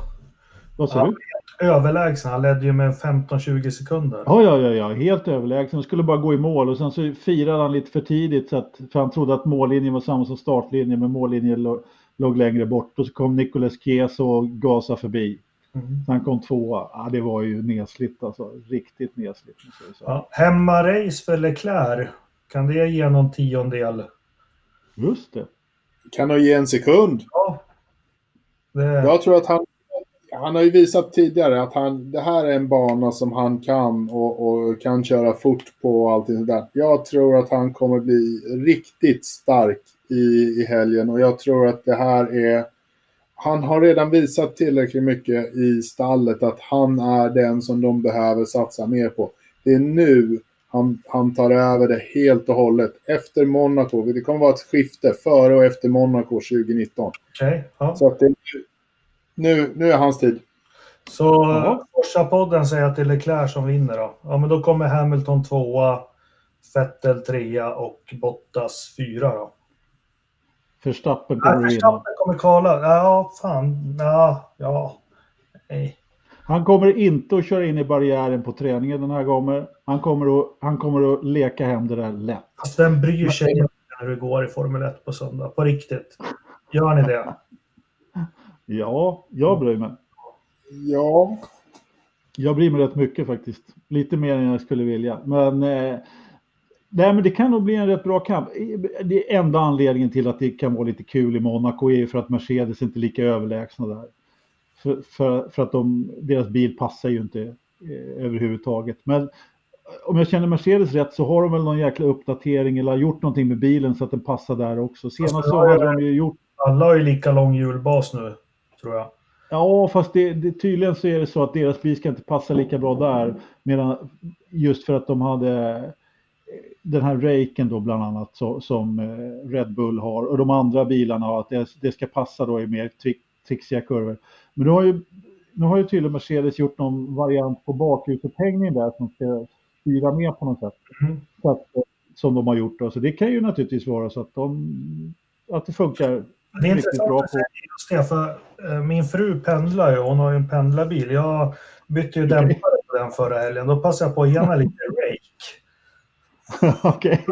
Vad sa du? Överlägsen, han ledde ju med 15-20 sekunder. Ja, ja, ja, ja, helt överlägsen. Han skulle bara gå i mål och sen så firade han lite för tidigt så att, för han trodde att mållinjen var samma som startlinjen men mållinjen låg, låg längre bort och så kom Nicolas Kies och gasade förbi. Mm. Så han kom tvåa. Ja, det var ju nedslitt alltså. Riktigt nedslitt. Ja, Hemmarace för Leclerc. Kan det ge någon tiondel? Just det. Kan nog ge en sekund. Ja. Det... Jag tror att han, han har ju visat tidigare att han, det här är en bana som han kan och, och kan köra fort på och allting sådär. Jag tror att han kommer bli riktigt stark i, i helgen och jag tror att det här är han har redan visat tillräckligt mycket i stallet att han är den som de behöver satsa mer på. Det är nu han, han tar över det helt och hållet. Efter Monaco. Det kommer vara ett skifte före och efter Monaco 2019. Okay, ja. Så att det, nu, nu är hans tid. Så Forsa-podden säger att det är Leclerc som vinner då. Ja, men då kommer Hamilton tvåa, Vettel trea och Bottas fyra då. Förstappen kommer ja, Förstappen kommer kvala. Ja, fan. Ja, ja. Nej. Han kommer inte att köra in i barriären på träningen den här gången. Han kommer att, han kommer att leka hem det där lätt. Alltså, vem bryr sig Men... när det går i Formel 1 på söndag? På riktigt. Gör ni det? *laughs* Ja, jag bryr mig. Ja. Jag bryr mig rätt mycket faktiskt. Lite mer än jag skulle vilja. Men, eh, nej, men det kan nog bli en rätt bra kamp. Det enda anledningen till att det kan vara lite kul i Monaco är för att Mercedes inte är lika överlägsna där. För, för, för att de, deras bil passar ju inte eh, överhuvudtaget. Men om jag känner Mercedes rätt så har de väl någon jäkla uppdatering eller gjort någonting med bilen så att den passar där också. Senast alltså, så har de ju gjort... Alla har ju lika lång hjulbas nu, tror jag. Ja, fast det, det, tydligen så är det så att deras bil ska inte passa lika bra där. Medan, just för att de hade eh, den här raken då bland annat så, som eh, Red Bull har och de andra bilarna att det, det ska passa då i mer trick, trixiga kurvor. Men nu har ju, nu har ju tydligen Mercedes gjort någon variant på bakljudsupphängning där som ska styra med på något sätt. Mm. Så att, som de har gjort då. Så det kan ju naturligtvis vara så att, de, att det funkar det är intressant bra att säga just det, för eh, min fru pendlar ju, hon har ju en pendlarbil. Jag bytte ju dämpare på den förra helgen. Då passade jag på att ge henne lite. *laughs* Okej.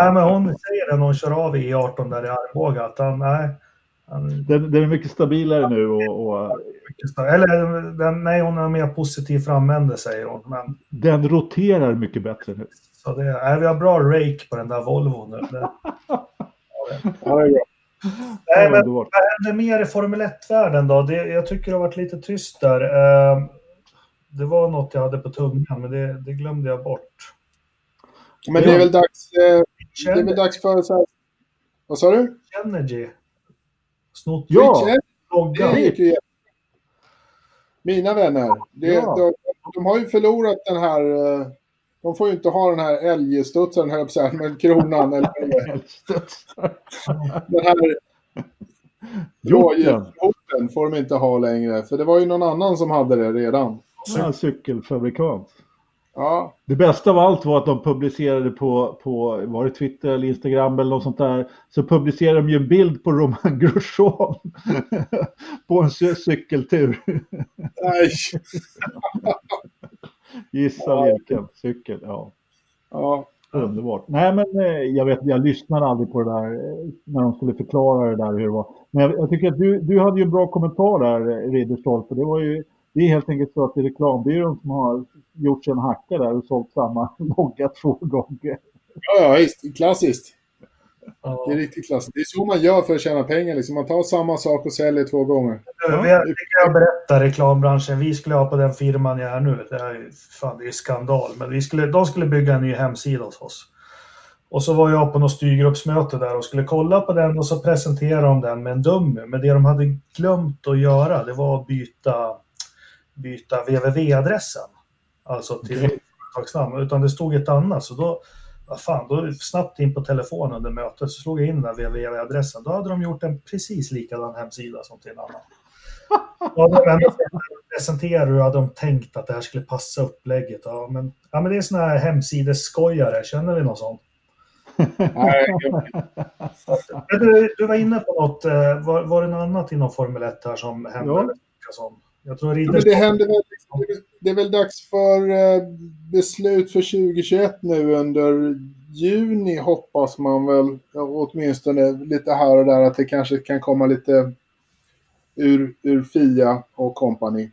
nej, men hon säger det när hon kör av i E18 där i Arboga att han, nej, han, den, den, är mycket stabilare nu och... och... Eller den, nej, hon har mer positiv framände säger hon. Men... Den roterar mycket bättre nu. Så det, nej, vi har bra rake på den där Volvon nu. Det, *laughs* ja, det Nej, men vad händer mer i Formel 1-världen då? Det, jag tycker det har varit lite tyst där. Uh, det var något jag hade på tungan, men det, det glömde jag bort. Men det är väl dags, eh, det är väl dags för... Så här, vad sa du? Energy. Snott ja, det gick ju Mina vänner, det, ja. de, de, har ju förlorat den här... Eh, de får ju inte ha den här älgstudsaren, höll jag på med kronan. eller, den här rådjursporten får de inte ha längre. För det var ju någon annan som hade det redan. Ja, cykelfabrikant. Ja. Det bästa av allt var att de publicerade på, på var det Twitter eller Instagram eller något sånt där. Så publicerade de ju en bild på Roman Grosjean *laughs* på en cykeltur. Nej. Gissa ja. vilken cykel, ja. Ja. Underbart. Nej, men eh, jag vet, jag lyssnade aldrig på det där eh, när de skulle förklara det där hur det var. Men jag, jag tycker att du, du hade ju en bra kommentar där, eh, Ridderstolpe. Det var ju, det är helt enkelt så att det är reklambyrån som har gjort sig en hacka där och sålt samma *laughs* logga två gånger. Ja, ja visst. Klassiskt. Ja. Det är riktigt klassiskt. Det är så man gör för att tjäna pengar. Liksom. Man tar samma sak och säljer två gånger. Ja. Vi, vi kan berätta reklambranschen. Vi skulle ha på den firman jag är nu. Det är, fan, det är skandal. Men vi skulle, de skulle bygga en ny hemsida hos oss. Och så var jag på något styrgruppsmöte där och skulle kolla på den och så presenterade de den med en dummy. Men det de hade glömt att göra det var att byta, byta www-adressen. Alltså till mm. företagsnamn. Utan det stod ett annat. Så då vad fan, då snabbt in på telefonen under mötet så slog jag in den www-adressen. Då hade de gjort en precis likadan hemsida som till en annan. *laughs* Ja, de presenterade hur hade de tänkt att det här skulle passa upplägget. Ja, men, ja, men det är såna här hemsidesskojare. Känner vi någon sån? du, du var inne på något. Eh, var, var det något annat inom Formel 1 här som hände? Ja. Jag tror ja, det, händer väl, det är väl dags för eh, beslut för 2021 nu under juni hoppas man väl åtminstone lite här och där att det kanske kan komma lite ur, ur Fia och kompani.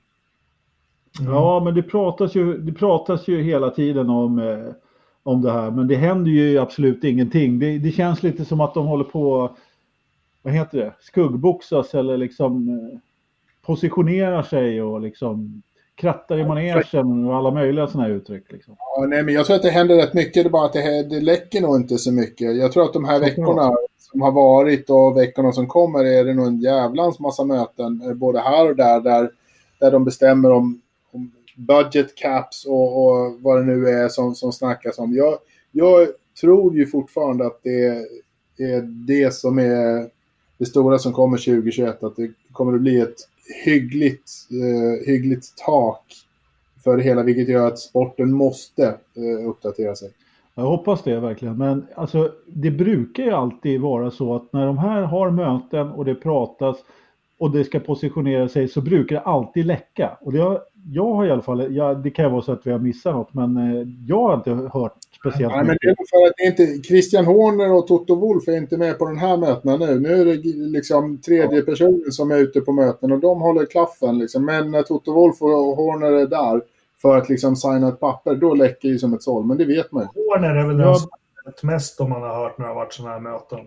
Mm. Ja, men det pratas, ju, det pratas ju hela tiden om, eh, om det här, men det händer ju absolut ingenting. Det, det känns lite som att de håller på, vad heter det, skuggboxas eller liksom eh, positionerar sig och liksom krattar i manegen och alla möjliga sådana här uttryck. Liksom. Ja, nej, men jag tror att det händer rätt mycket, det är bara att det, det läcker nog inte så mycket. Jag tror att de här veckorna som har varit och veckorna som kommer är det nog en jävlans massa möten, eh, både här och där, där, där de bestämmer om, om budget caps och, och, vad det nu är som, som snackas om. Jag, jag tror ju fortfarande att det är det som är det stora som kommer 2021, att det kommer att bli ett hyggligt, eh, hyggligt tak för det hela, vilket gör att sporten måste eh, uppdatera sig. Jag hoppas det verkligen, men alltså, det brukar ju alltid vara så att när de här har möten och det pratas och det ska positionera sig så brukar det alltid läcka. Och det har, jag har i alla fall, ja, det kan ju vara så att vi har missat något, men eh, jag har inte hört speciellt Nej, men det är för att det inte, Christian Horner och Toto Wolf är inte med på den här mötena nu. Nu är det liksom tredje personen som är ute på möten och de håller klaffen. Liksom. Men när Toto Wolf och Horner är där för att liksom signa ett papper, då läcker det som ett såll. Men det vet man ju. Horner är väl den som har mest om man har hört när det har varit sådana här möten.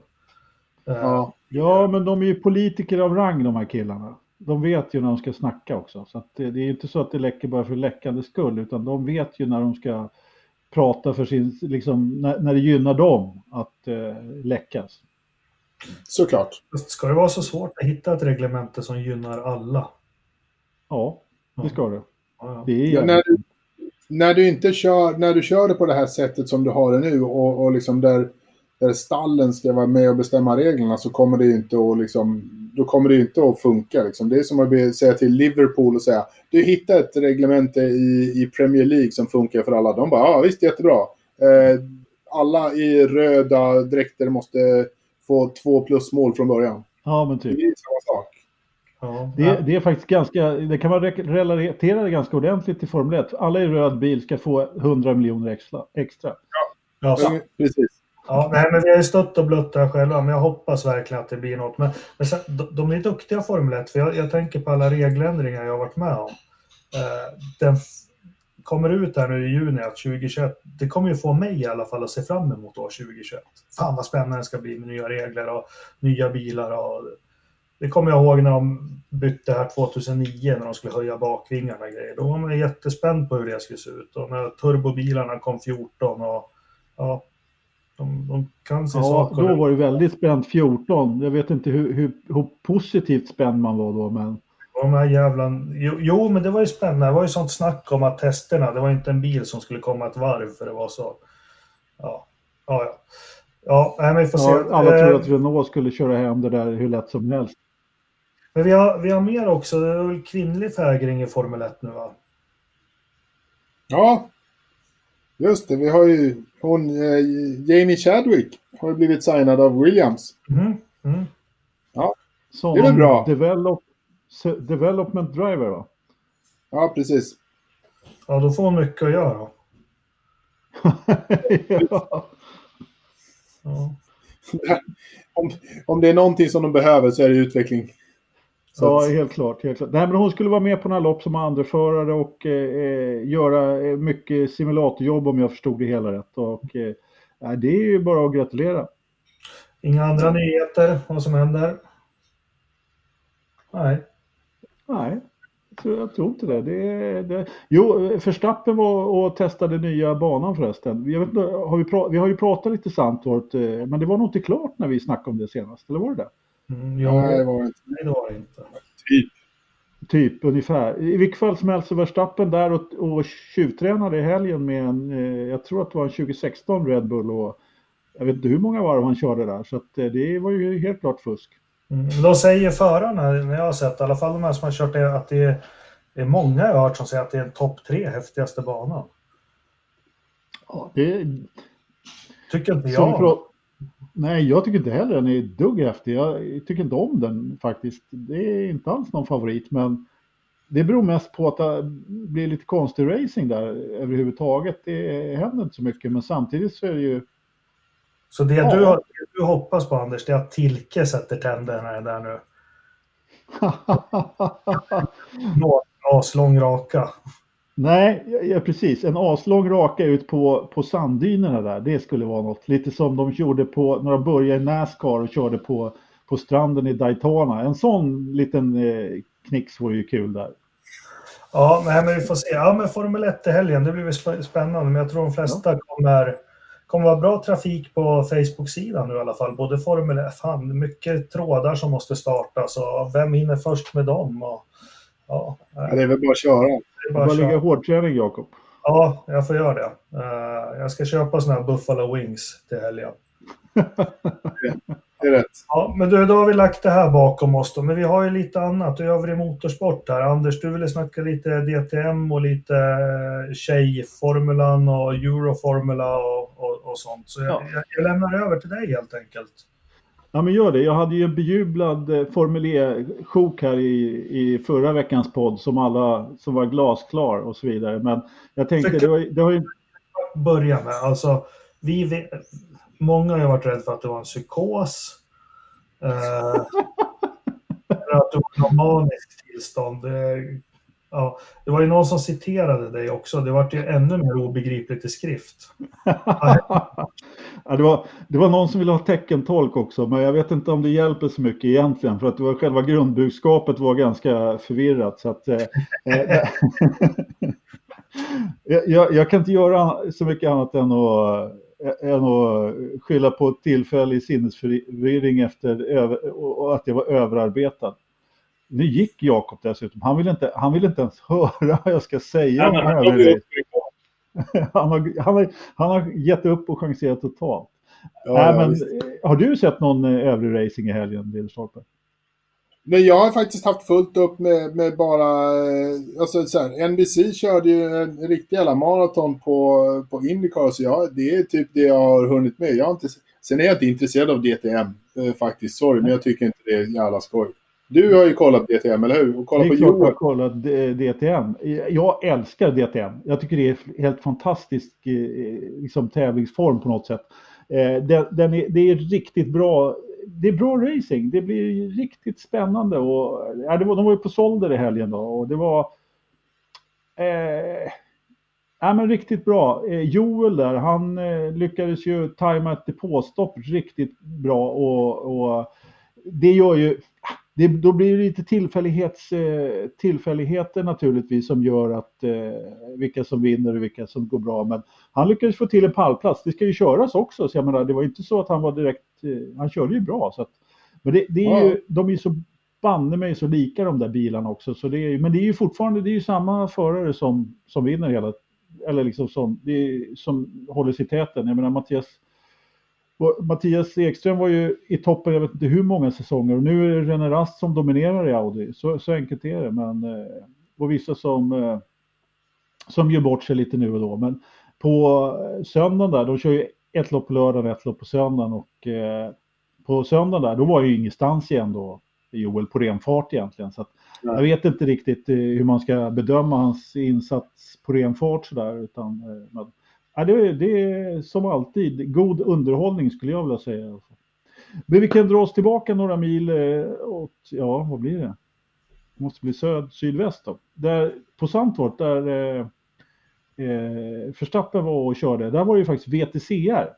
Ja. ja, men de är ju politiker av rang de här killarna. De vet ju när de ska snacka också. Så det, det, är inte så att det läcker bara för läckande skull, utan de vet ju när de ska prata för sin, liksom, när, när det gynnar dem att eh, läckas. Såklart. Ska det vara så svårt att hitta ett reglemente som gynnar alla? Ja, det ska det. Ja, det är ja, när, du, när, du inte kör, när du kör det på det här sättet som du har det nu och, och liksom där, där stallen ska vara med och bestämma reglerna så kommer det inte att liksom då kommer det inte att funka. Liksom. Det är som att säga till Liverpool och säga du hittar ett reglemente i, i Premier League som funkar för alla. De bara, ja visst jättebra. Eh, alla i röda dräkter måste få två plus mål från början. Ja, men typ. Det är samma sak. Ja, det, det, är faktiskt ganska, det kan man relatera det ganska ordentligt till Formel 1. Alla i röd bil ska få 100 miljoner extra. extra. Ja, ja precis. Ja, nej, men vi har ju stött och blött där själva, men jag hoppas verkligen att det blir något. Men, men sen, de, de är duktiga Formel 1, för jag, jag, tänker på alla regeländringar jag har varit med om. Eh, den kommer ut här nu i juni, att 2021, det kommer ju få mig i alla fall att se fram emot år 2021. Fan vad spännande det ska bli med nya regler och nya bilar. Och, det kommer jag ihåg när de bytte här 2009 när de skulle höja bakvingarna och grejer. Då var man jättespänd på hur det skulle se ut. Och när turbobilarna kom 14 och ja, de, de kan sin ja, sak. Då var det väldigt spänt 14. Jag vet inte hur, hur, hur positivt spänd man var då, men... De här jävla... Jo, jo, men det var ju spännande. Det var ju sånt snack om att testerna, det var inte en bil som skulle komma ett varv för det var så... Ja, ja. ja. Ja, nej, men vi får se. Ja, alla trodde att Renault skulle köra hem det där hur lätt som helst. Men vi har, vi har mer också. Det är väl kvinnlig fägring i Formel 1 nu va? Ja, just det. Vi har ju hon, eh, Jamie Chadwick har ju blivit signad av Williams. Mm. Mm. Ja, Som det är väl bra. Develop, development driver va? Ja, precis. Ja, då får hon mycket att göra. *laughs* ja. ja. om, om det är någonting som de behöver så är det utveckling. Så ja, helt klart. Helt klart. Nej, men hon skulle vara med på några lopp som andreförare och eh, göra eh, mycket simulatorjobb om jag förstod det hela rätt. Och, eh, det är ju bara att gratulera. Inga andra nyheter vad som händer? Nej. Nej, jag tror, inte det. det, det. Jo, Förstappen var och testade nya banan förresten. Jag vet, har vi, vi har ju pratat lite Sandtorp, eh, men det var nog inte klart när vi snackade om det senast, eller var det det? Mm, ja, nej, det var inte. Nej, det var det inte. Typ. Typ ungefär. I vilket fall som helst så Verstappen där och, och tjuvtränade i helgen med en, eh, jag tror att det var en 2016 Red Bull och jag vet inte hur många varv han körde där så att eh, det var ju helt klart fusk. Mm, de säger förarna, när jag har sett, i alla fall de här som har kört det, att det är, det är många jag har hört som säger att det är en topp tre häftigaste banan. Ja, det... Tycker inte jag. Nej, jag tycker inte heller den är dugg häftig. Jag tycker inte om den faktiskt. Det är inte alls någon favorit, men det beror mest på att det blir lite konstig racing där överhuvudtaget. Det händer inte så mycket, men samtidigt så är det ju... Så det ja. du, du hoppas på, Anders, det är att Tilke sätter tänderna där nu? *laughs* Aslång raka. Nej, ja, precis. En aslång raka ut på, på sanddynerna där. Det skulle vara något. Lite som de gjorde på, när de började i Nascar och körde på, på stranden i Daytona. En sån liten eh, knix vore ju kul där. Ja, men vi får se. Ja, men Formel 1 i helgen, det blir väl spännande. Men jag tror de flesta ja. kommer, kommer vara bra trafik på Facebook-sidan nu i alla fall. Både Formel 1, fan, mycket trådar som måste startas och vem hinner först med dem? Och, ja, ja, det är väl bara att köra. Det är bara, bara ligga hårdträning, Jakob. Ja, jag får göra det. Uh, jag ska köpa sådana här Buffalo Wings till helgen. det är rätt. Ja, men du, då har vi lagt det här bakom oss då. Men vi har ju lite annat. övrig motorsport här. Anders, du ville snacka lite DTM och lite eh, Tjejformulan och Euroformula och, och, och sånt. Så jag, ja. jag, jag lämnar över till dig helt enkelt. Ja, men gör det. Jag hade ju en bejublad eh, Formel E-sjok här i, i förra veckans podd som alla som var glasklar och så vidare. Men jag tänkte, det, var, det har ju... Börja med, alltså, vi, många har varit rädda för att det var en psykos. Eh, *laughs* att det var något maniskt tillstånd. Det, ja, det var ju någon som citerade dig också. Det var ju ännu mer obegripligt i skrift. *laughs* ja, det, var, det var någon som ville ha teckentolk också, men jag vet inte om det hjälper så mycket egentligen, för att det var, själva grundbudskapet var ganska förvirrat. Så att, eh, eh *laughs* jag, jag, kan inte göra så mycket annat än att än att skylla på tillfällig sinnesförvirring efter och att jag var överarbetad. Nu gick Jakob dessutom. Han vill inte, han vill inte ens *laughs* höra vad jag ska säga. Ja, han, *laughs* han, har, han, har, han har gett upp och chanserat totalt. Ja, äh, men, har du sett någon eh, övrig racing i helgen, Lillstorpe? Men jag har faktiskt haft fullt upp med, med bara, eh, alltså så här, NBC körde ju en riktig jävla maraton på, på Indycar, så jag, det är typ det jag har hunnit med. Jag inte, sen är jag inte intresserad av DTM eh, faktiskt, sorry, men jag tycker inte det är jävla skoj. Du har ju kollat DTM, eller hur? Och kollat det är klart jag har kollat DTM. Jag älskar DTM. Jag tycker det är helt fantastisk eh, liksom, tävlingsform på något sätt. Den, den är, det är riktigt bra det är bra racing. Det blir riktigt spännande. Och, ja, det var, de var ju på Solder i helgen då och det var eh, ja, men riktigt bra. Eh, Joel där, han eh, lyckades ju tajma ett depåstopp riktigt bra och, och det gör ju det, då blir det lite tillfällighets, eh, tillfälligheter naturligtvis som gör att eh, vilka som vinner och vilka som går bra. Men han lyckades få till en pallplats. Det ska ju köras också, så jag menar, det var inte så att han var direkt, eh, han körde ju bra. Så att, men det, det är ju, de är ju så banne mig så lika de där bilarna också. Så det är, men det är ju fortfarande det är ju samma förare som, som vinner hela, eller liksom som, det som håller sig i täten. Jag menar Mattias Mattias Ekström var ju i toppen, jag vet inte hur många säsonger, och nu är det René Rast som dominerar i Audi. Så, så enkelt är det. Men, eh, och vissa som, eh, som gör bort sig lite nu och då. Men på söndagen där, de kör ju ett lopp på lördagen och ett lopp på söndagen. Och eh, på söndagen där, då var ju ingenstans igen då, Joel, på ren fart egentligen. Så jag vet inte riktigt hur man ska bedöma hans insats på ren fart sådär. Utan, men, Ja, det, det är som alltid god underhållning skulle jag vilja säga. Alltså. Men vi kan dra oss tillbaka några mil eh, åt, ja vad blir det? Det måste bli söd, sydväst då. Där, på Sandvort där eh, eh, Förstappen var och körde, där var det ju faktiskt VTCR.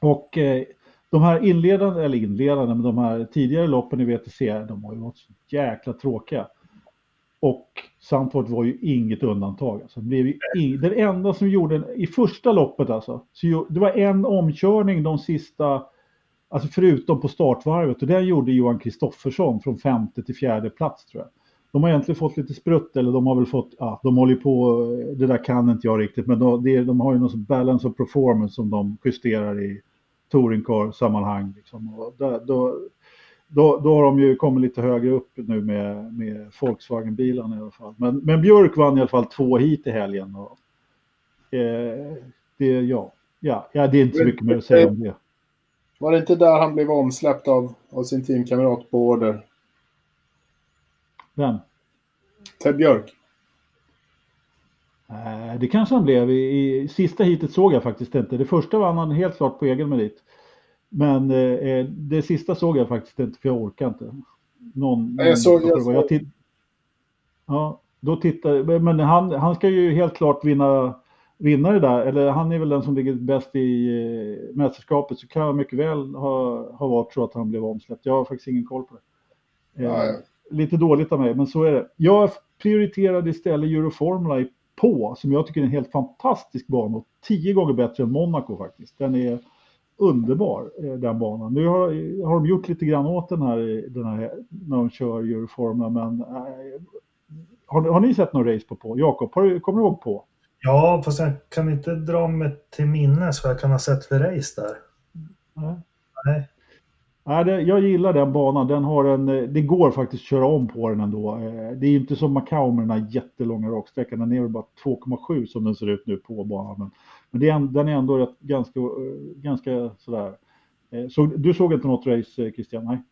Och eh, de här inledande, eller inledande, men de här tidigare loppen i VTCR, de har ju varit så jäkla tråkiga. Och Sandford var ju inget undantag. Alltså, det blev in, den enda som gjorde, i första loppet alltså, så det var en omkörning de sista, alltså förutom på startvarvet, och den gjorde Johan Kristoffersson från femte till fjärde plats tror jag. De har egentligen fått lite sprutt, eller de har väl fått, ja, de håller på, eh, det där kan inte jag riktigt, men de, det, de har ju någon balance of performance som de justerar i touringcar-sammanhang. Liksom. Och där, då, då, då har de ju kommit lite högre upp nu med, med Volkswagen-bilarna i alla fall. Men, men Björk vann i alla fall två hit i helgen. Och, eh, det, ja. Ja, ja, det är inte så mycket mer att säga om det. Var det inte där han blev omsläppt av, av sin teamkamrat på order? Vem? Ted Björk. Eh, det kanske han blev. I, I sista hitet såg jag faktiskt inte. Det första vann han helt klart på egen merit. Men eh, eh, det sista såg jag faktiskt inte för jag orkar inte. någon, Ja, jag såg- jag såg. titt- Ja, då tittar men han, han ska ju helt klart vinna, vinna det där. Eller han är väl den som ligger bäst i eh, mästerskapet. Så kan jag mycket väl ha, ha varit så att han blev omsläppt. Jag har faktiskt ingen koll på det. Eh, Ja, ja. Lite dåligt av mig, men så är det. Jag prioriterade istället Euroformula i på, som jag tycker är en helt fantastisk bana. och Tio gånger bättre än Monaco faktiskt. Den är underbar, eh, den banan. Nu har, har de gjort lite grann åt den här, den här när de kör Euroformula, men eh, har, har ni sett någon race på på? Jakob, kommer du ihåg på? Ja, fast jag kan inte dra mig till minnes vad jag kan ha sett för race där. Nej. Nej. Nej, det, jag gillar den banan. Den har en, eh, det går faktiskt att köra om på den ändå. Det är inte som Macau med den här jättelånga raksträckan. Den är väl bara 2,7 som den ser ut nu på banan. Men, men det är, en- den är ändå rätt, ganska, eh, ganska sådär. Eh, Så, du såg inte något race eh, Christian? Nej.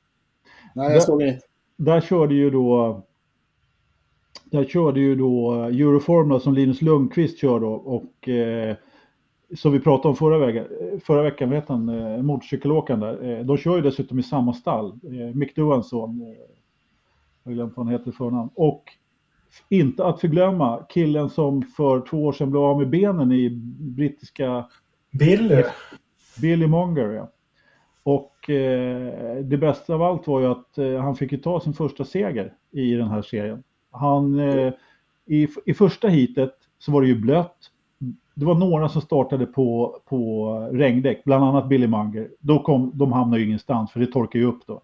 Nej, jag såg inte. Där körde ju då där körde ju då Euroformula som Linus Lundqvist kör då och eh, som vi pratade om förra, veckan, förra veckan, vet han, eh, motorcykelåkaren där. Eh, de kör ju dessutom i samma stall. Eh, Mick Duans son, eh, jag har glömt vad han heter i förnamn. Och inte att förglömma killen som för två år sedan blev av med benen i brittiska Billy. Billy Monger, ja. Och eh, det bästa av allt var ju att eh, han fick ju ta sin första seger i den här serien. Han, eh, i, I första heatet så var det ju blött. Det var några som startade på, på regndäck, bland annat Billy Munger. Då kom, de hamnade ju ingenstans för det torkade ju upp då.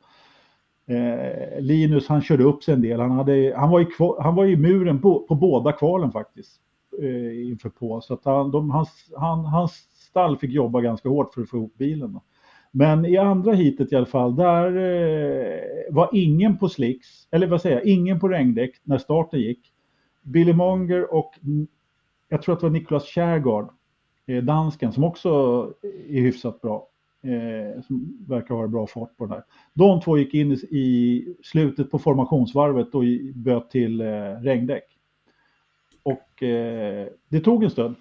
Eh, Linus han körde upp sig en del. Han, hade, han, var, i, han var i muren på, på båda kvalen faktiskt. Eh, inför på. Så att han, de, hans, han, hans stall fick jobba ganska hårt för att få ihop bilen. Då. Men i andra heatet i alla fall, där eh, var ingen på slicks, eller vad säger jag, ingen på regndäck när starten gick. Billy Monger och mm, jag tror att det var Niklas Kärgaard, eh, dansken, som också är hyfsat bra. Eh, som verkar ha bra fart på den här. De två gick in i, slutet på formationsvarvet och böt till eh, regndäck. Och eh, det tog en stund.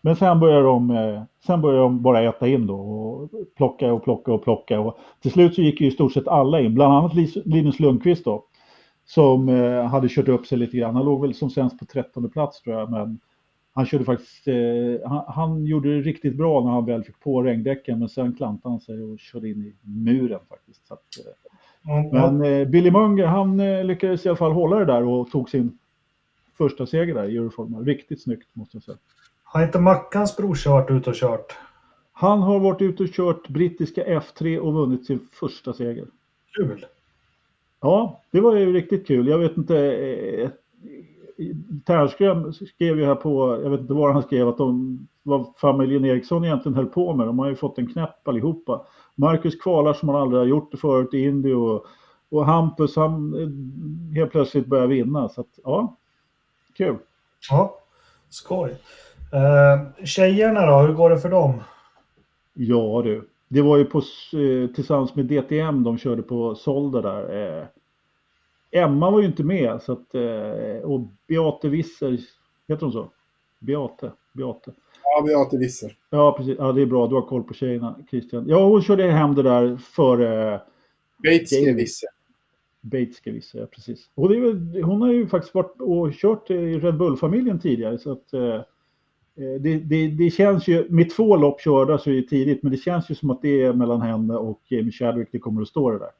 Men sen började de, eh, sen började de bara äta in då och plocka och plocka och plocka. Och till slut så gick ju i stort sett alla in, bland annat Linus Lundqvist då. Som eh, hade kört upp sig lite grann. Han låg väl som sämst på 13 plats tror jag. Men han körde faktiskt, eh, han, han gjorde det riktigt bra när han väl fick på regndäcken. Men sen klantade han sig och körde in i muren faktiskt. Att, eh, Ja, men eh, Billy Munger, han eh, lyckades i alla fall hålla det där och tog sin första seger där i Euroforma. Riktigt snyggt måste jag säga. Har inte Mackans brorsa varit ute och kört? Han har varit ute och kört brittiska F3 och vunnit sin första seger. Kul. Ja, det var ju riktigt kul. Jag vet inte. Tärnström skrev ju här på, jag vet inte var han skrev, att de, vad familjen Eriksson egentligen höll på med. De har ju fått en knäpp allihopa. Marcus kvalar som han aldrig har gjort det förut i Indy och, och Hampus han eh, helt plötsligt börjar vinna. Så att, ja, kul. Ja, skoj. Eh, tjejerna då, hur går det för dem? Ja du, det var ju på, eh, tillsammans med DTM de körde på Solda där. Eh, Emma var ju inte med så att, eh, och Beate Visser, heter hon så? Beate, Beate. Ja, Beate Visser. Ja precis, ja, det är bra, du har koll på tjejerna Christian. Ja hon körde hem det där före. Visser. Bates ska vi säga, precis. Och väl, hon har ju faktiskt varit och kört i Red Bull-familjen tidigare så att eh, eh, det, det, det känns ju, med två lopp körda så är det tidigt, men det känns ju som att det är mellan henne och Jamie Chadwick det kommer att stå det där.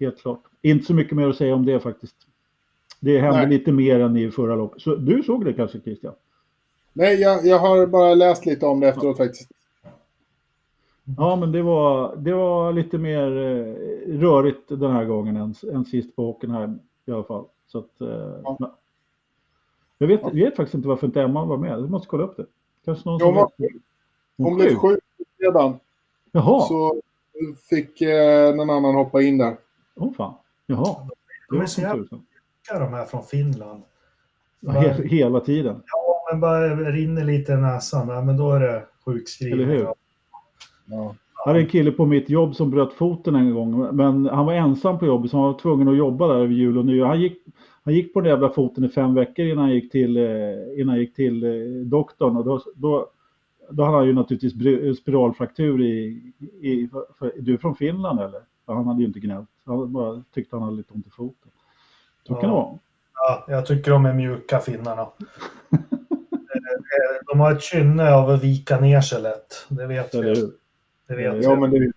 Helt klart. Inte så mycket mer att säga om det faktiskt. Det hände Nej. lite mer än i förra loppet. Så du såg det kanske Christian? Nej, jag, jag har bara läst lite om det efteråt faktiskt. Ja, men det var, det var lite mer eh, rörigt den här gången än, än sist på Hockenheim i alla fall. Så att, eh, Ja. jag vet, vet faktiskt inte varför inte Emma var med. Jag måste kolla upp det. Kanske någon som hon vet. Hon blev sjuk redan. Jaha, Så fick eh, någon annan hoppa in där. Åh fan. Jaha. De är så jävla de här från Finland. Ja, he- Hela tiden. Ja, men bara rinner lite i näsan, ja, men då är det sjukskrivning. Eller hur? Ja. Jag hade en kille på mitt jobb som bröt foten en gång. Men han var ensam på jobbet så han var tvungen att jobba där över jul och nyår. Han gick, han gick på den jävla foten i fem veckor innan han gick till, eh, innan han gick till eh, doktorn. Och då, då, då hade han ju naturligtvis spiralfraktur i... i för, du är från Finland eller? Han hade ju inte gnällt. Han bara tyckte han hade lite ont i foten. Så kan det vara. Ja, jag tycker de är mjuka finnarna. *laughs* Eh, de har ett kynne av att vika ner sig lätt. Det vet vi. hur? Det vet Ja, vi. men det...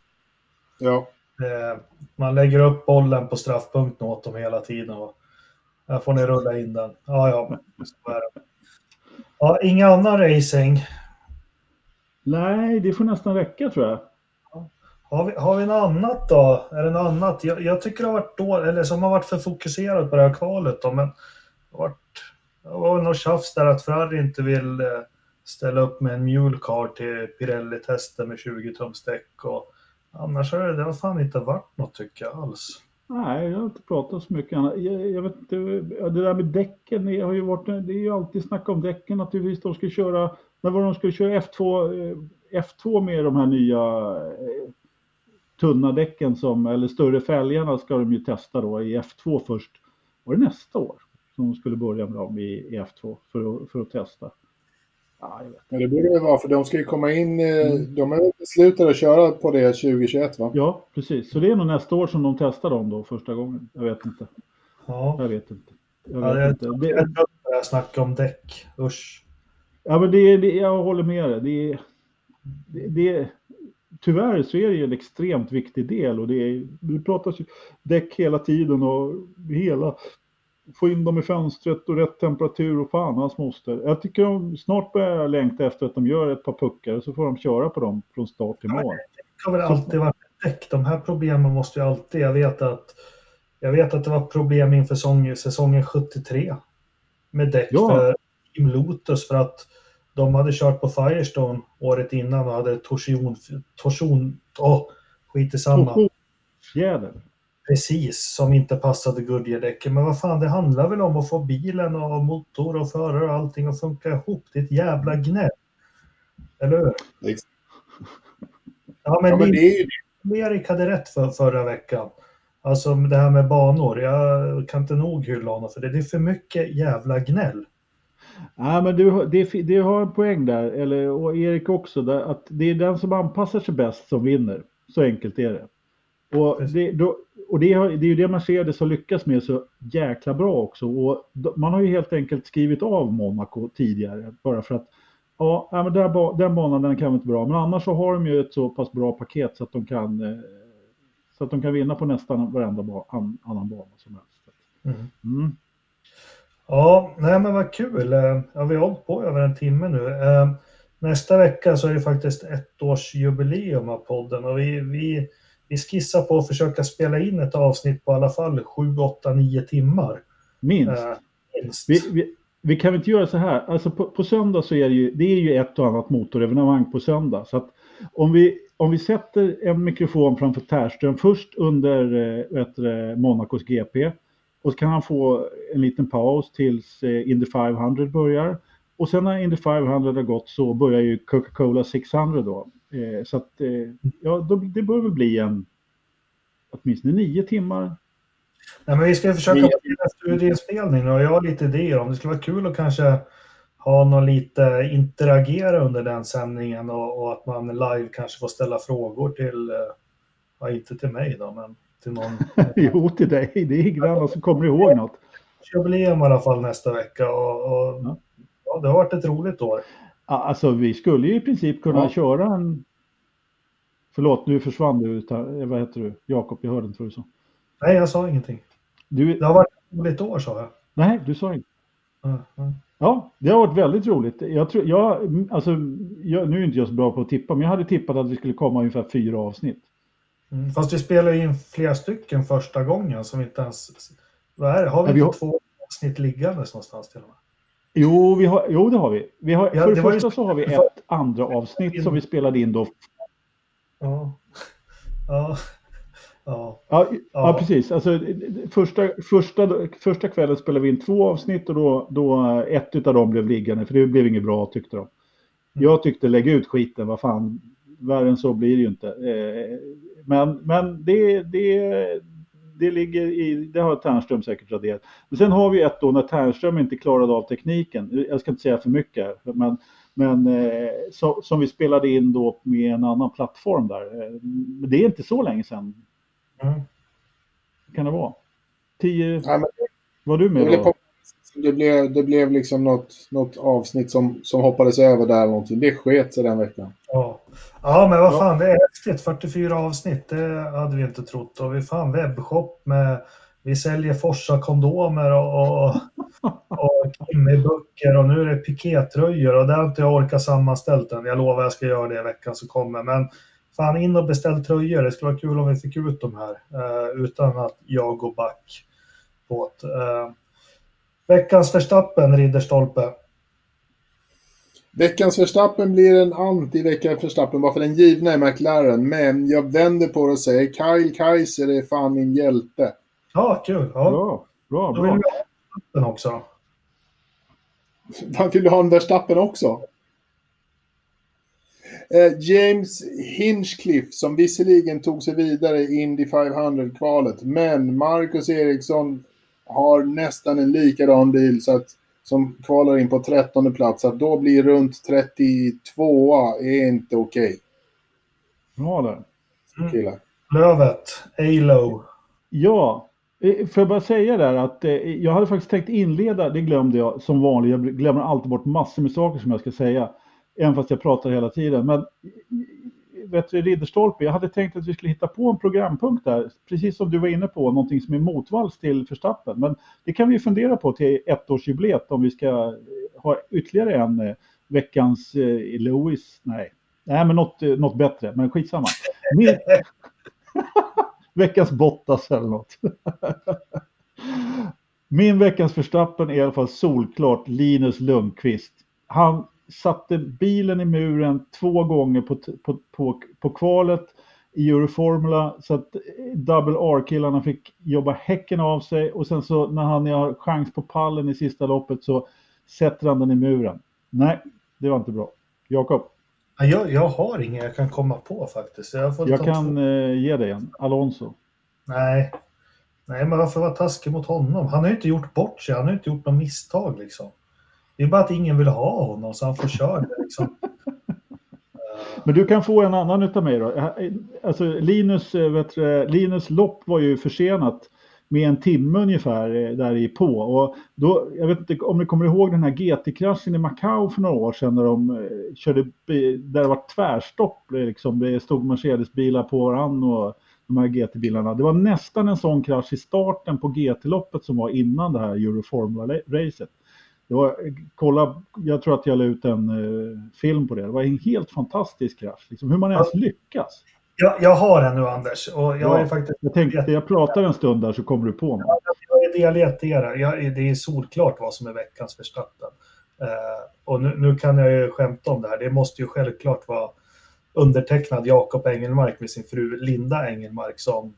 Ja. Eh, Man lägger upp bollen på straffpunkten åt dem hela tiden. Och här får ni rulla in den. Ja, ja. Så är det. Ja, inga annan racing. Nej, det får nästan räcka tror jag. Har vi, har vi något annat då? Är det något annat? Jag, jag tycker det har varit då, eller som har varit för fokuserat på det här kvalet då, men det har varit, det var något tjafs där att Ferrari inte vill eh, ställa upp med en mulecar till Pirelli-tester med 20 tums däck och annars har det, det har fan inte varit något tycker jag alls. Nej, jag har inte pratat så mycket annat. Jag, jag vet inte, det där med däcken, det har ju varit, det är ju alltid snack om däcken naturligtvis. De ska köra, när var de skulle köra F2, eh, F2 med de här nya eh, tunna däcken som, eller större fälgarna ska de ju testa då i F2 först. Var det nästa år som de skulle börja med dem i, i F2 för att, för att testa? Ja, jag vet. Men det borde det vara, för de ska ju komma in... eh, Mm. De är beslutade att köra på det 2021, va? ja, precis. Så det är nog nästa år som de testar dem då första gången. Jag vet inte. Ja, Jag vet inte. Jag ja vet det är inte. det här snacket om däck. Usch. Ja, men det, det, jag håller med dig. Det, det, det, tyvärr så är det ju en extremt viktig del och det, är, det pratas ju däck hela tiden och hela få in dem i fönstret och rätt temperatur och fan hans moster. Jag tycker de snart börjar längta efter att de gör ett par puckar och så får de köra på dem från start till mål. Det har väl alltid varit däck. De här problemen måste ju alltid... Jag vet att, jag vet att det var problem inför säsongen, säsongen 73 med däck Ja. för Team Lotus för att de hade kört på Firestone året innan och hade torsion... torsion åh, skit i samma. Jävel. Precis, som inte passade Goodyear-däcken. Men vad fan, det handlar väl om att få bilen och motor och förare och allting att funka ihop. Det är ett jävla gnäll. Eller hur? Ja, men, Ja, men det är ju Erik hade rätt för förra veckan. Alltså det här med banor. Jag kan inte nog hylla honom för det. Det är för mycket jävla gnäll. Nej, men du, det, det har en poäng där, eller, och Erik också, där, att det är den som anpassar sig bäst som vinner. Så enkelt är det. Och, det, då, och det, har- det är ju det Mercedes har lyckats med så jäkla bra också. Och man har ju helt enkelt skrivit av Monaco tidigare bara för att ja, men där, den banan den kan vara inte bra. Men annars så har de ju ett så pass bra paket så att de kan, eh, så att de kan vinna på nästan varenda ba, an, annan bana som helst. Mm. Ja, nej men vad kul. Eh, Ja, vi har hållit på över en timme nu. Eh, Nästa vecka så är det faktiskt ett års jubileum av podden och vi, vi, vi skissar på att försöka spela in ett avsnitt på i alla fall 7, 8, 9 timmar. Minst. Eh, minst. Vi, vi, vi kan väl inte göra så här, alltså på, på söndag så är det ju, det är ju ett och annat motorevenemang på söndag. Så att om vi, om vi sätter en mikrofon framför Tärström först under det, Monacos GP och så kan han få en liten paus tills eh, Indy 500 börjar. Och sen när Indy 500 har gått så börjar ju Coca-Cola 600 då. Eh, så att, eh, ja, då, det bör väl bli en åtminstone nio timmar. Nej, men vi ska försöka Nio. få en studieinspelning och jag har lite idéer om det skulle vara kul att kanske ha någon lite interagera under den sändningen och, och att man live kanske får ställa frågor till, eh, ja inte till mig då, men till någon. *laughs* Jo, till dig. Det är ingen annan som kommer ihåg något. Jubileum i alla fall nästa vecka och, och Ja. ja, det har varit ett roligt år. Alltså vi skulle ju i princip kunna Ja. köra en... Förlåt, nu försvann du. Eh, Vad heter du? Jakob, jag hörde inte vad du sa. Nej, jag sa ingenting. Du... Det har varit ett roligt år sa jag. Nej, du sa inte. Ja, ja. Ja, det har varit väldigt roligt. Jag tror, jag, alltså, jag, nu är inte jag så bra på att tippa, men jag hade tippat att vi skulle komma ungefär fyra avsnitt. Mm, fast vi spelar ju in flera stycken första gången som vi inte ens... Vad är det? Har vi Ja, vi inte har- två avsnitt liggandes någonstans till och med? Jo, vi har, jo det har vi. vi har, Ja, för det det var ju- första så har vi ett andra avsnitt som vi spelade in då. Ja. Ja. Ja. Ja, ja. Ja. precis. Alltså, första, första, första kvällen spelade vi in två avsnitt och då, då ett av dem blev liggande för det blev inget bra tyckte de. Jag tyckte lägg ut skiten, vad fan, värre än så blir det ju inte. Eh, Men, men det, det, det ligger i, det har Tärnström säkert raderat. Men sen har vi ett då när Tärnström inte klarade av tekniken. Jag ska inte säga för mycket, men, men eh, så, som vi spelade in då med en annan plattform där. Eh, Men det är inte så länge sedan. Mm. Kan det vara? 10... Ja, men Var du det, med blev då? på, det, blev, det blev liksom något, något avsnitt som, som hoppades över där någonting. Det sket sig den veckan. Ja. ja, men vad fan, det är häftigt. 44 avsnitt, det hade vi inte trott. Och vi fan webbshop med... Vi säljer Forsa kondomer och, och, *laughs* och Kimmy-böcker och nu är det pikétröjor och det har inte jag orkat sammanställt än. Jag lovar jag ska göra det i veckan som kommer. Men fan in och beställ tröjor. Det skulle vara kul om vi fick ut dem här eh, utan att jag går back på det. Eh, veckans Verstappen, Ridderstolpe. Veckans Verstappen blir en anti-vecka Verstappen bara för den givna är McLaren. Men jag vänder på det och säger Kyle Kaiser är fan min hjälte. Ja, kul. Ja. Bra, bra, Då vill bra. vi ha också. Vill du ha en Verstappen också? Eh, James Hinchcliffe som visserligen tog sig vidare i Indy 500-kvalet. Men Marcus Eriksson har nästan en likadan bil så att, som kvalar in på 13 plats. Så att då blir runt 32 är inte okej. Bra där. killar. Lövet, Alo. Ja, eh, får jag bara säga där att eh, jag hade faktiskt tänkt inleda, det glömde jag som vanligt, jag glömmer alltid bort massor med saker som jag ska säga, även fast jag pratar hela tiden. Men vet du, Ridderstolpe, jag hade tänkt att vi skulle hitta på en programpunkt där, precis som du var inne på, någonting som är motvalls till Förstappen. Men det kan vi fundera på till ettårsjubileet om vi ska ha ytterligare en eh, veckans eh, Lewis, nej. Nej, men något, eh, något bättre, men skitsamma. Min, *laughs* veckans Bottas eller något. *laughs* Min veckans förstappen är i alla fall solklart Linus Lundqvist. Han satte bilen i muren två gånger på, på, på, på kvalet i Euroformula så att Double R-killarna fick jobba häcken av sig och sen så när han har chans på pallen i sista loppet så sätter han den i muren. Nej, det var inte bra. Jakob, Ja, Jag, jag har ingen jag kan komma på faktiskt. Jag, jag kan eh, ge dig en. Alonso. Nej. Nej, men varför vara taskig mot honom? Han har ju inte gjort bort sig. Han har ju inte gjort något misstag liksom. Det är bara att ingen vill ha honom så han får köra det liksom. *laughs* Men du kan få en annan utav mig då. Eh, alltså Linus, eh, vet du, Linus lopp var ju försenat med en timme ungefär eh, där i på. Och då, jag vet inte om ni kommer ihåg den här GT-kraschen i Macau för några år sedan när de körde, där det var tvärstopp. Liksom. Det stod Mercedes-bilar på varann och de här GT-bilarna. Det var nästan en sån krasch i starten på GT-loppet som var innan det här Euroformula-racet. Det var, kolla, jag tror att jag la ut en eh, film på det. Det var en helt fantastisk krasch. Liksom, hur man ens lyckas. Jag, jag har en nu Anders och jag Ja. faktiskt Jag tänkte, jag pratar en stund där så kommer du på något. jag är delgett er. Jag, det är solklart vad som är veckans Verstappen. Eh, och nu, nu kan jag ju skämta om det här. Det måste ju självklart vara undertecknad Jakob Engelmark med sin fru Linda Engelmark som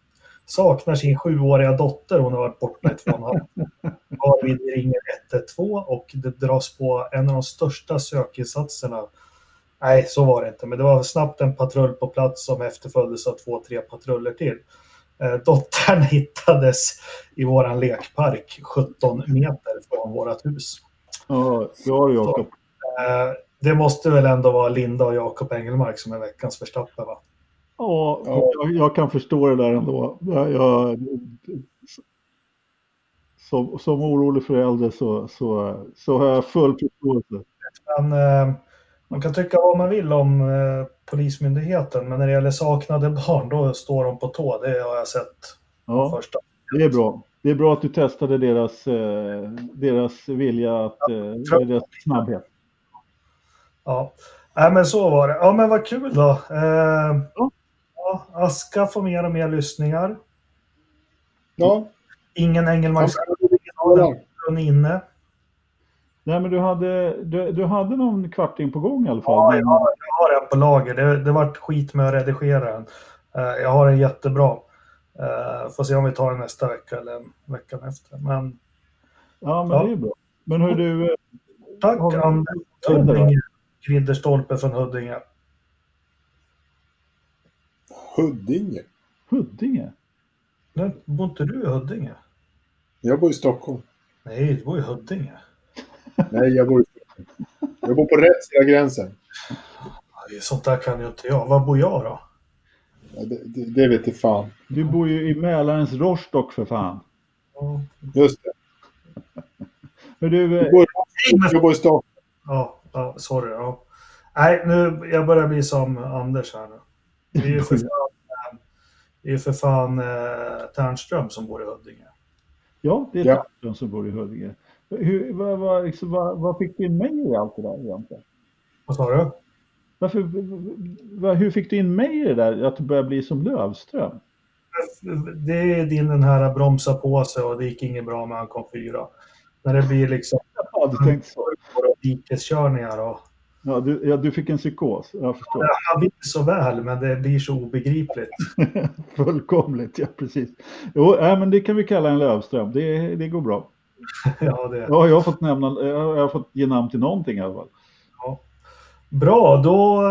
saknar sin sjuåriga dotter. Hon har varit borta i två och en halv. *laughs* Varvid ringer 112 och det dras på en av de största sökinsatserna. Nej, så var det inte, men det var snabbt en patrull på plats som efterföljdes av två, tre patruller till. Eh, dottern *laughs* hittades i våran lekpark 17 meter från vårt hus. Ja, ja Jakob. Eh, det måste väl ändå vara Linda och Jakob Engelmark som är veckans Verstappen, va? Ja, Ja. jag, jag kan förstå det där ändå. Jag, jag, som, som orolig förälder så, så, så har jag full förståelse. Men, eh, man kan tycka vad man vill om eh, Polismyndigheten, men när det gäller saknade barn, då står de på tå. Det har jag sett Ja, första. det är bra. Det är bra att du testade deras, eh, deras vilja, att, eh, deras snabbhet. Ja, Nej, men så var det. Ja, men vad kul då. Eh, Ja. Ja, Aska får mer och mer lyssningar. Ja, Ingen Engelmark ja. från inne. Nej, men du hade, du, du hade någon kvarting på gång i alla fall. Ja, jag har, jag har en på lager. Det, det vart skit med att redigera den. Eh, jag har en jättebra. Uh, får se om vi tar den nästa vecka eller en veckan efter. Men Ja, men Ja. det är bra. Men hur du... eh, tack Anders. Huddinge. Ridderstolpe från Huddinge. Huddinge. Huddinge? Nu, bor inte du i Huddinge? Jag bor i Stockholm. Nej, du bor i Huddinge. Nej, jag bor i Stockholm. Jag bor på rätt sida gränsen. Sånt där kan ju inte jag. Var bor jag då? Det, det, det vet jag fan. Du bor ju i Mälarens Rostock för fan. Ja. Just det. Men du, Jag eh, bor, Nej, men- jag bor i Stockholm. Ja, ja, sorry. Ja. Nej, nu, jag börjar bli som Anders här nu. Det är ju *laughs* för fan, eh, det är ju för fan eh, Tärnström som bor i Huddinge. ja, det är Ja. ja. som bor i Huddinge. Hur, vad, vad, liksom, vad, vad fick du in mig i allt det där egentligen? Vad sa du? Varför, vad, hur fick du in mig i det där att du började bli som Lövström? Det är din den här bromsa på sig och det gick inget bra med han kom fyra. När det blir liksom Ja, du tänkte så. dikeskörningar och Ja, du, ja, du fick en psykos, jag förstår. han vill så väl men det blir så obegripligt. *laughs* Fullkomligt, ja precis. Jo, äh, men det kan vi kalla en Lövström, det, det går bra. *laughs* Ja, det. Ja, jag har fått nämna, jag har fått ge namn till någonting i alla fall. Bra, då,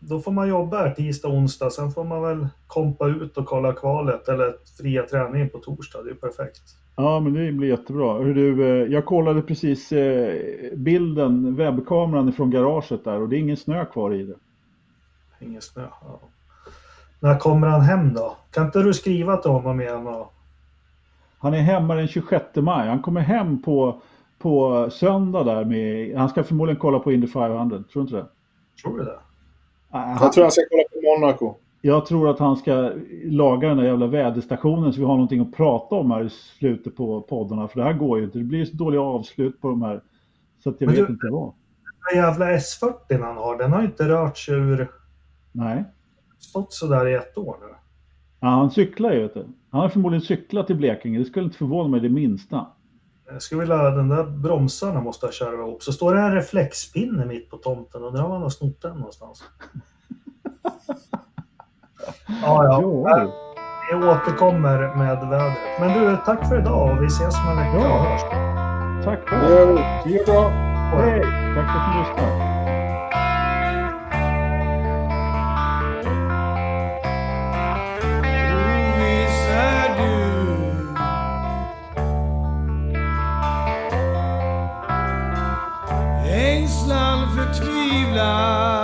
då får man jobba här tisdag onsdag. Sen får man väl kompa ut och kolla kvalet eller fria träningen på torsdag. Det är perfekt. Ja, men det blir jättebra. Hör du, eh, jag kollade precis eh, bilden, webbkameran från garaget där och det är ingen snö kvar i det. Ingen snö. Ja. När kommer han hem då? Kan inte du skriva till honom igen? Och... Han är hemma den 26 maj. Han kommer hem på, på söndag där med, han ska förmodligen kolla på Indy 500, tror du inte det? Tror du det? Ah, han- Jag tror han ska kolla på Monaco. Jag tror att han ska laga den där jävla väderstationen så vi har någonting att prata om här i slutet på poddarna. För det här går ju inte. Det blir så dåliga avslut på de här. Så att jag Men vet du- inte vad. Den jävla S40 han har, den har inte rört sig ur... Nej. Stått sådär i ett år nu. Ja, han cyklar ju vet du. Han har förmodligen cyklat till Blekinge. Det skulle inte förvåna mig det minsta. Jag skulle vilja, den där bromsarna måste ha kärvat ihop. Så står det en reflexpinne mitt på tomten och där har man har snott den någonstans. Ja, ja. Jo. Vi återkommer med vädret. Men du, tack för idag och vi ses om en vecka Ja. och hörs. Tack själv. vi. Det är bra. Hej! Tack för att du lyssnade. Ängslan, förtvivlan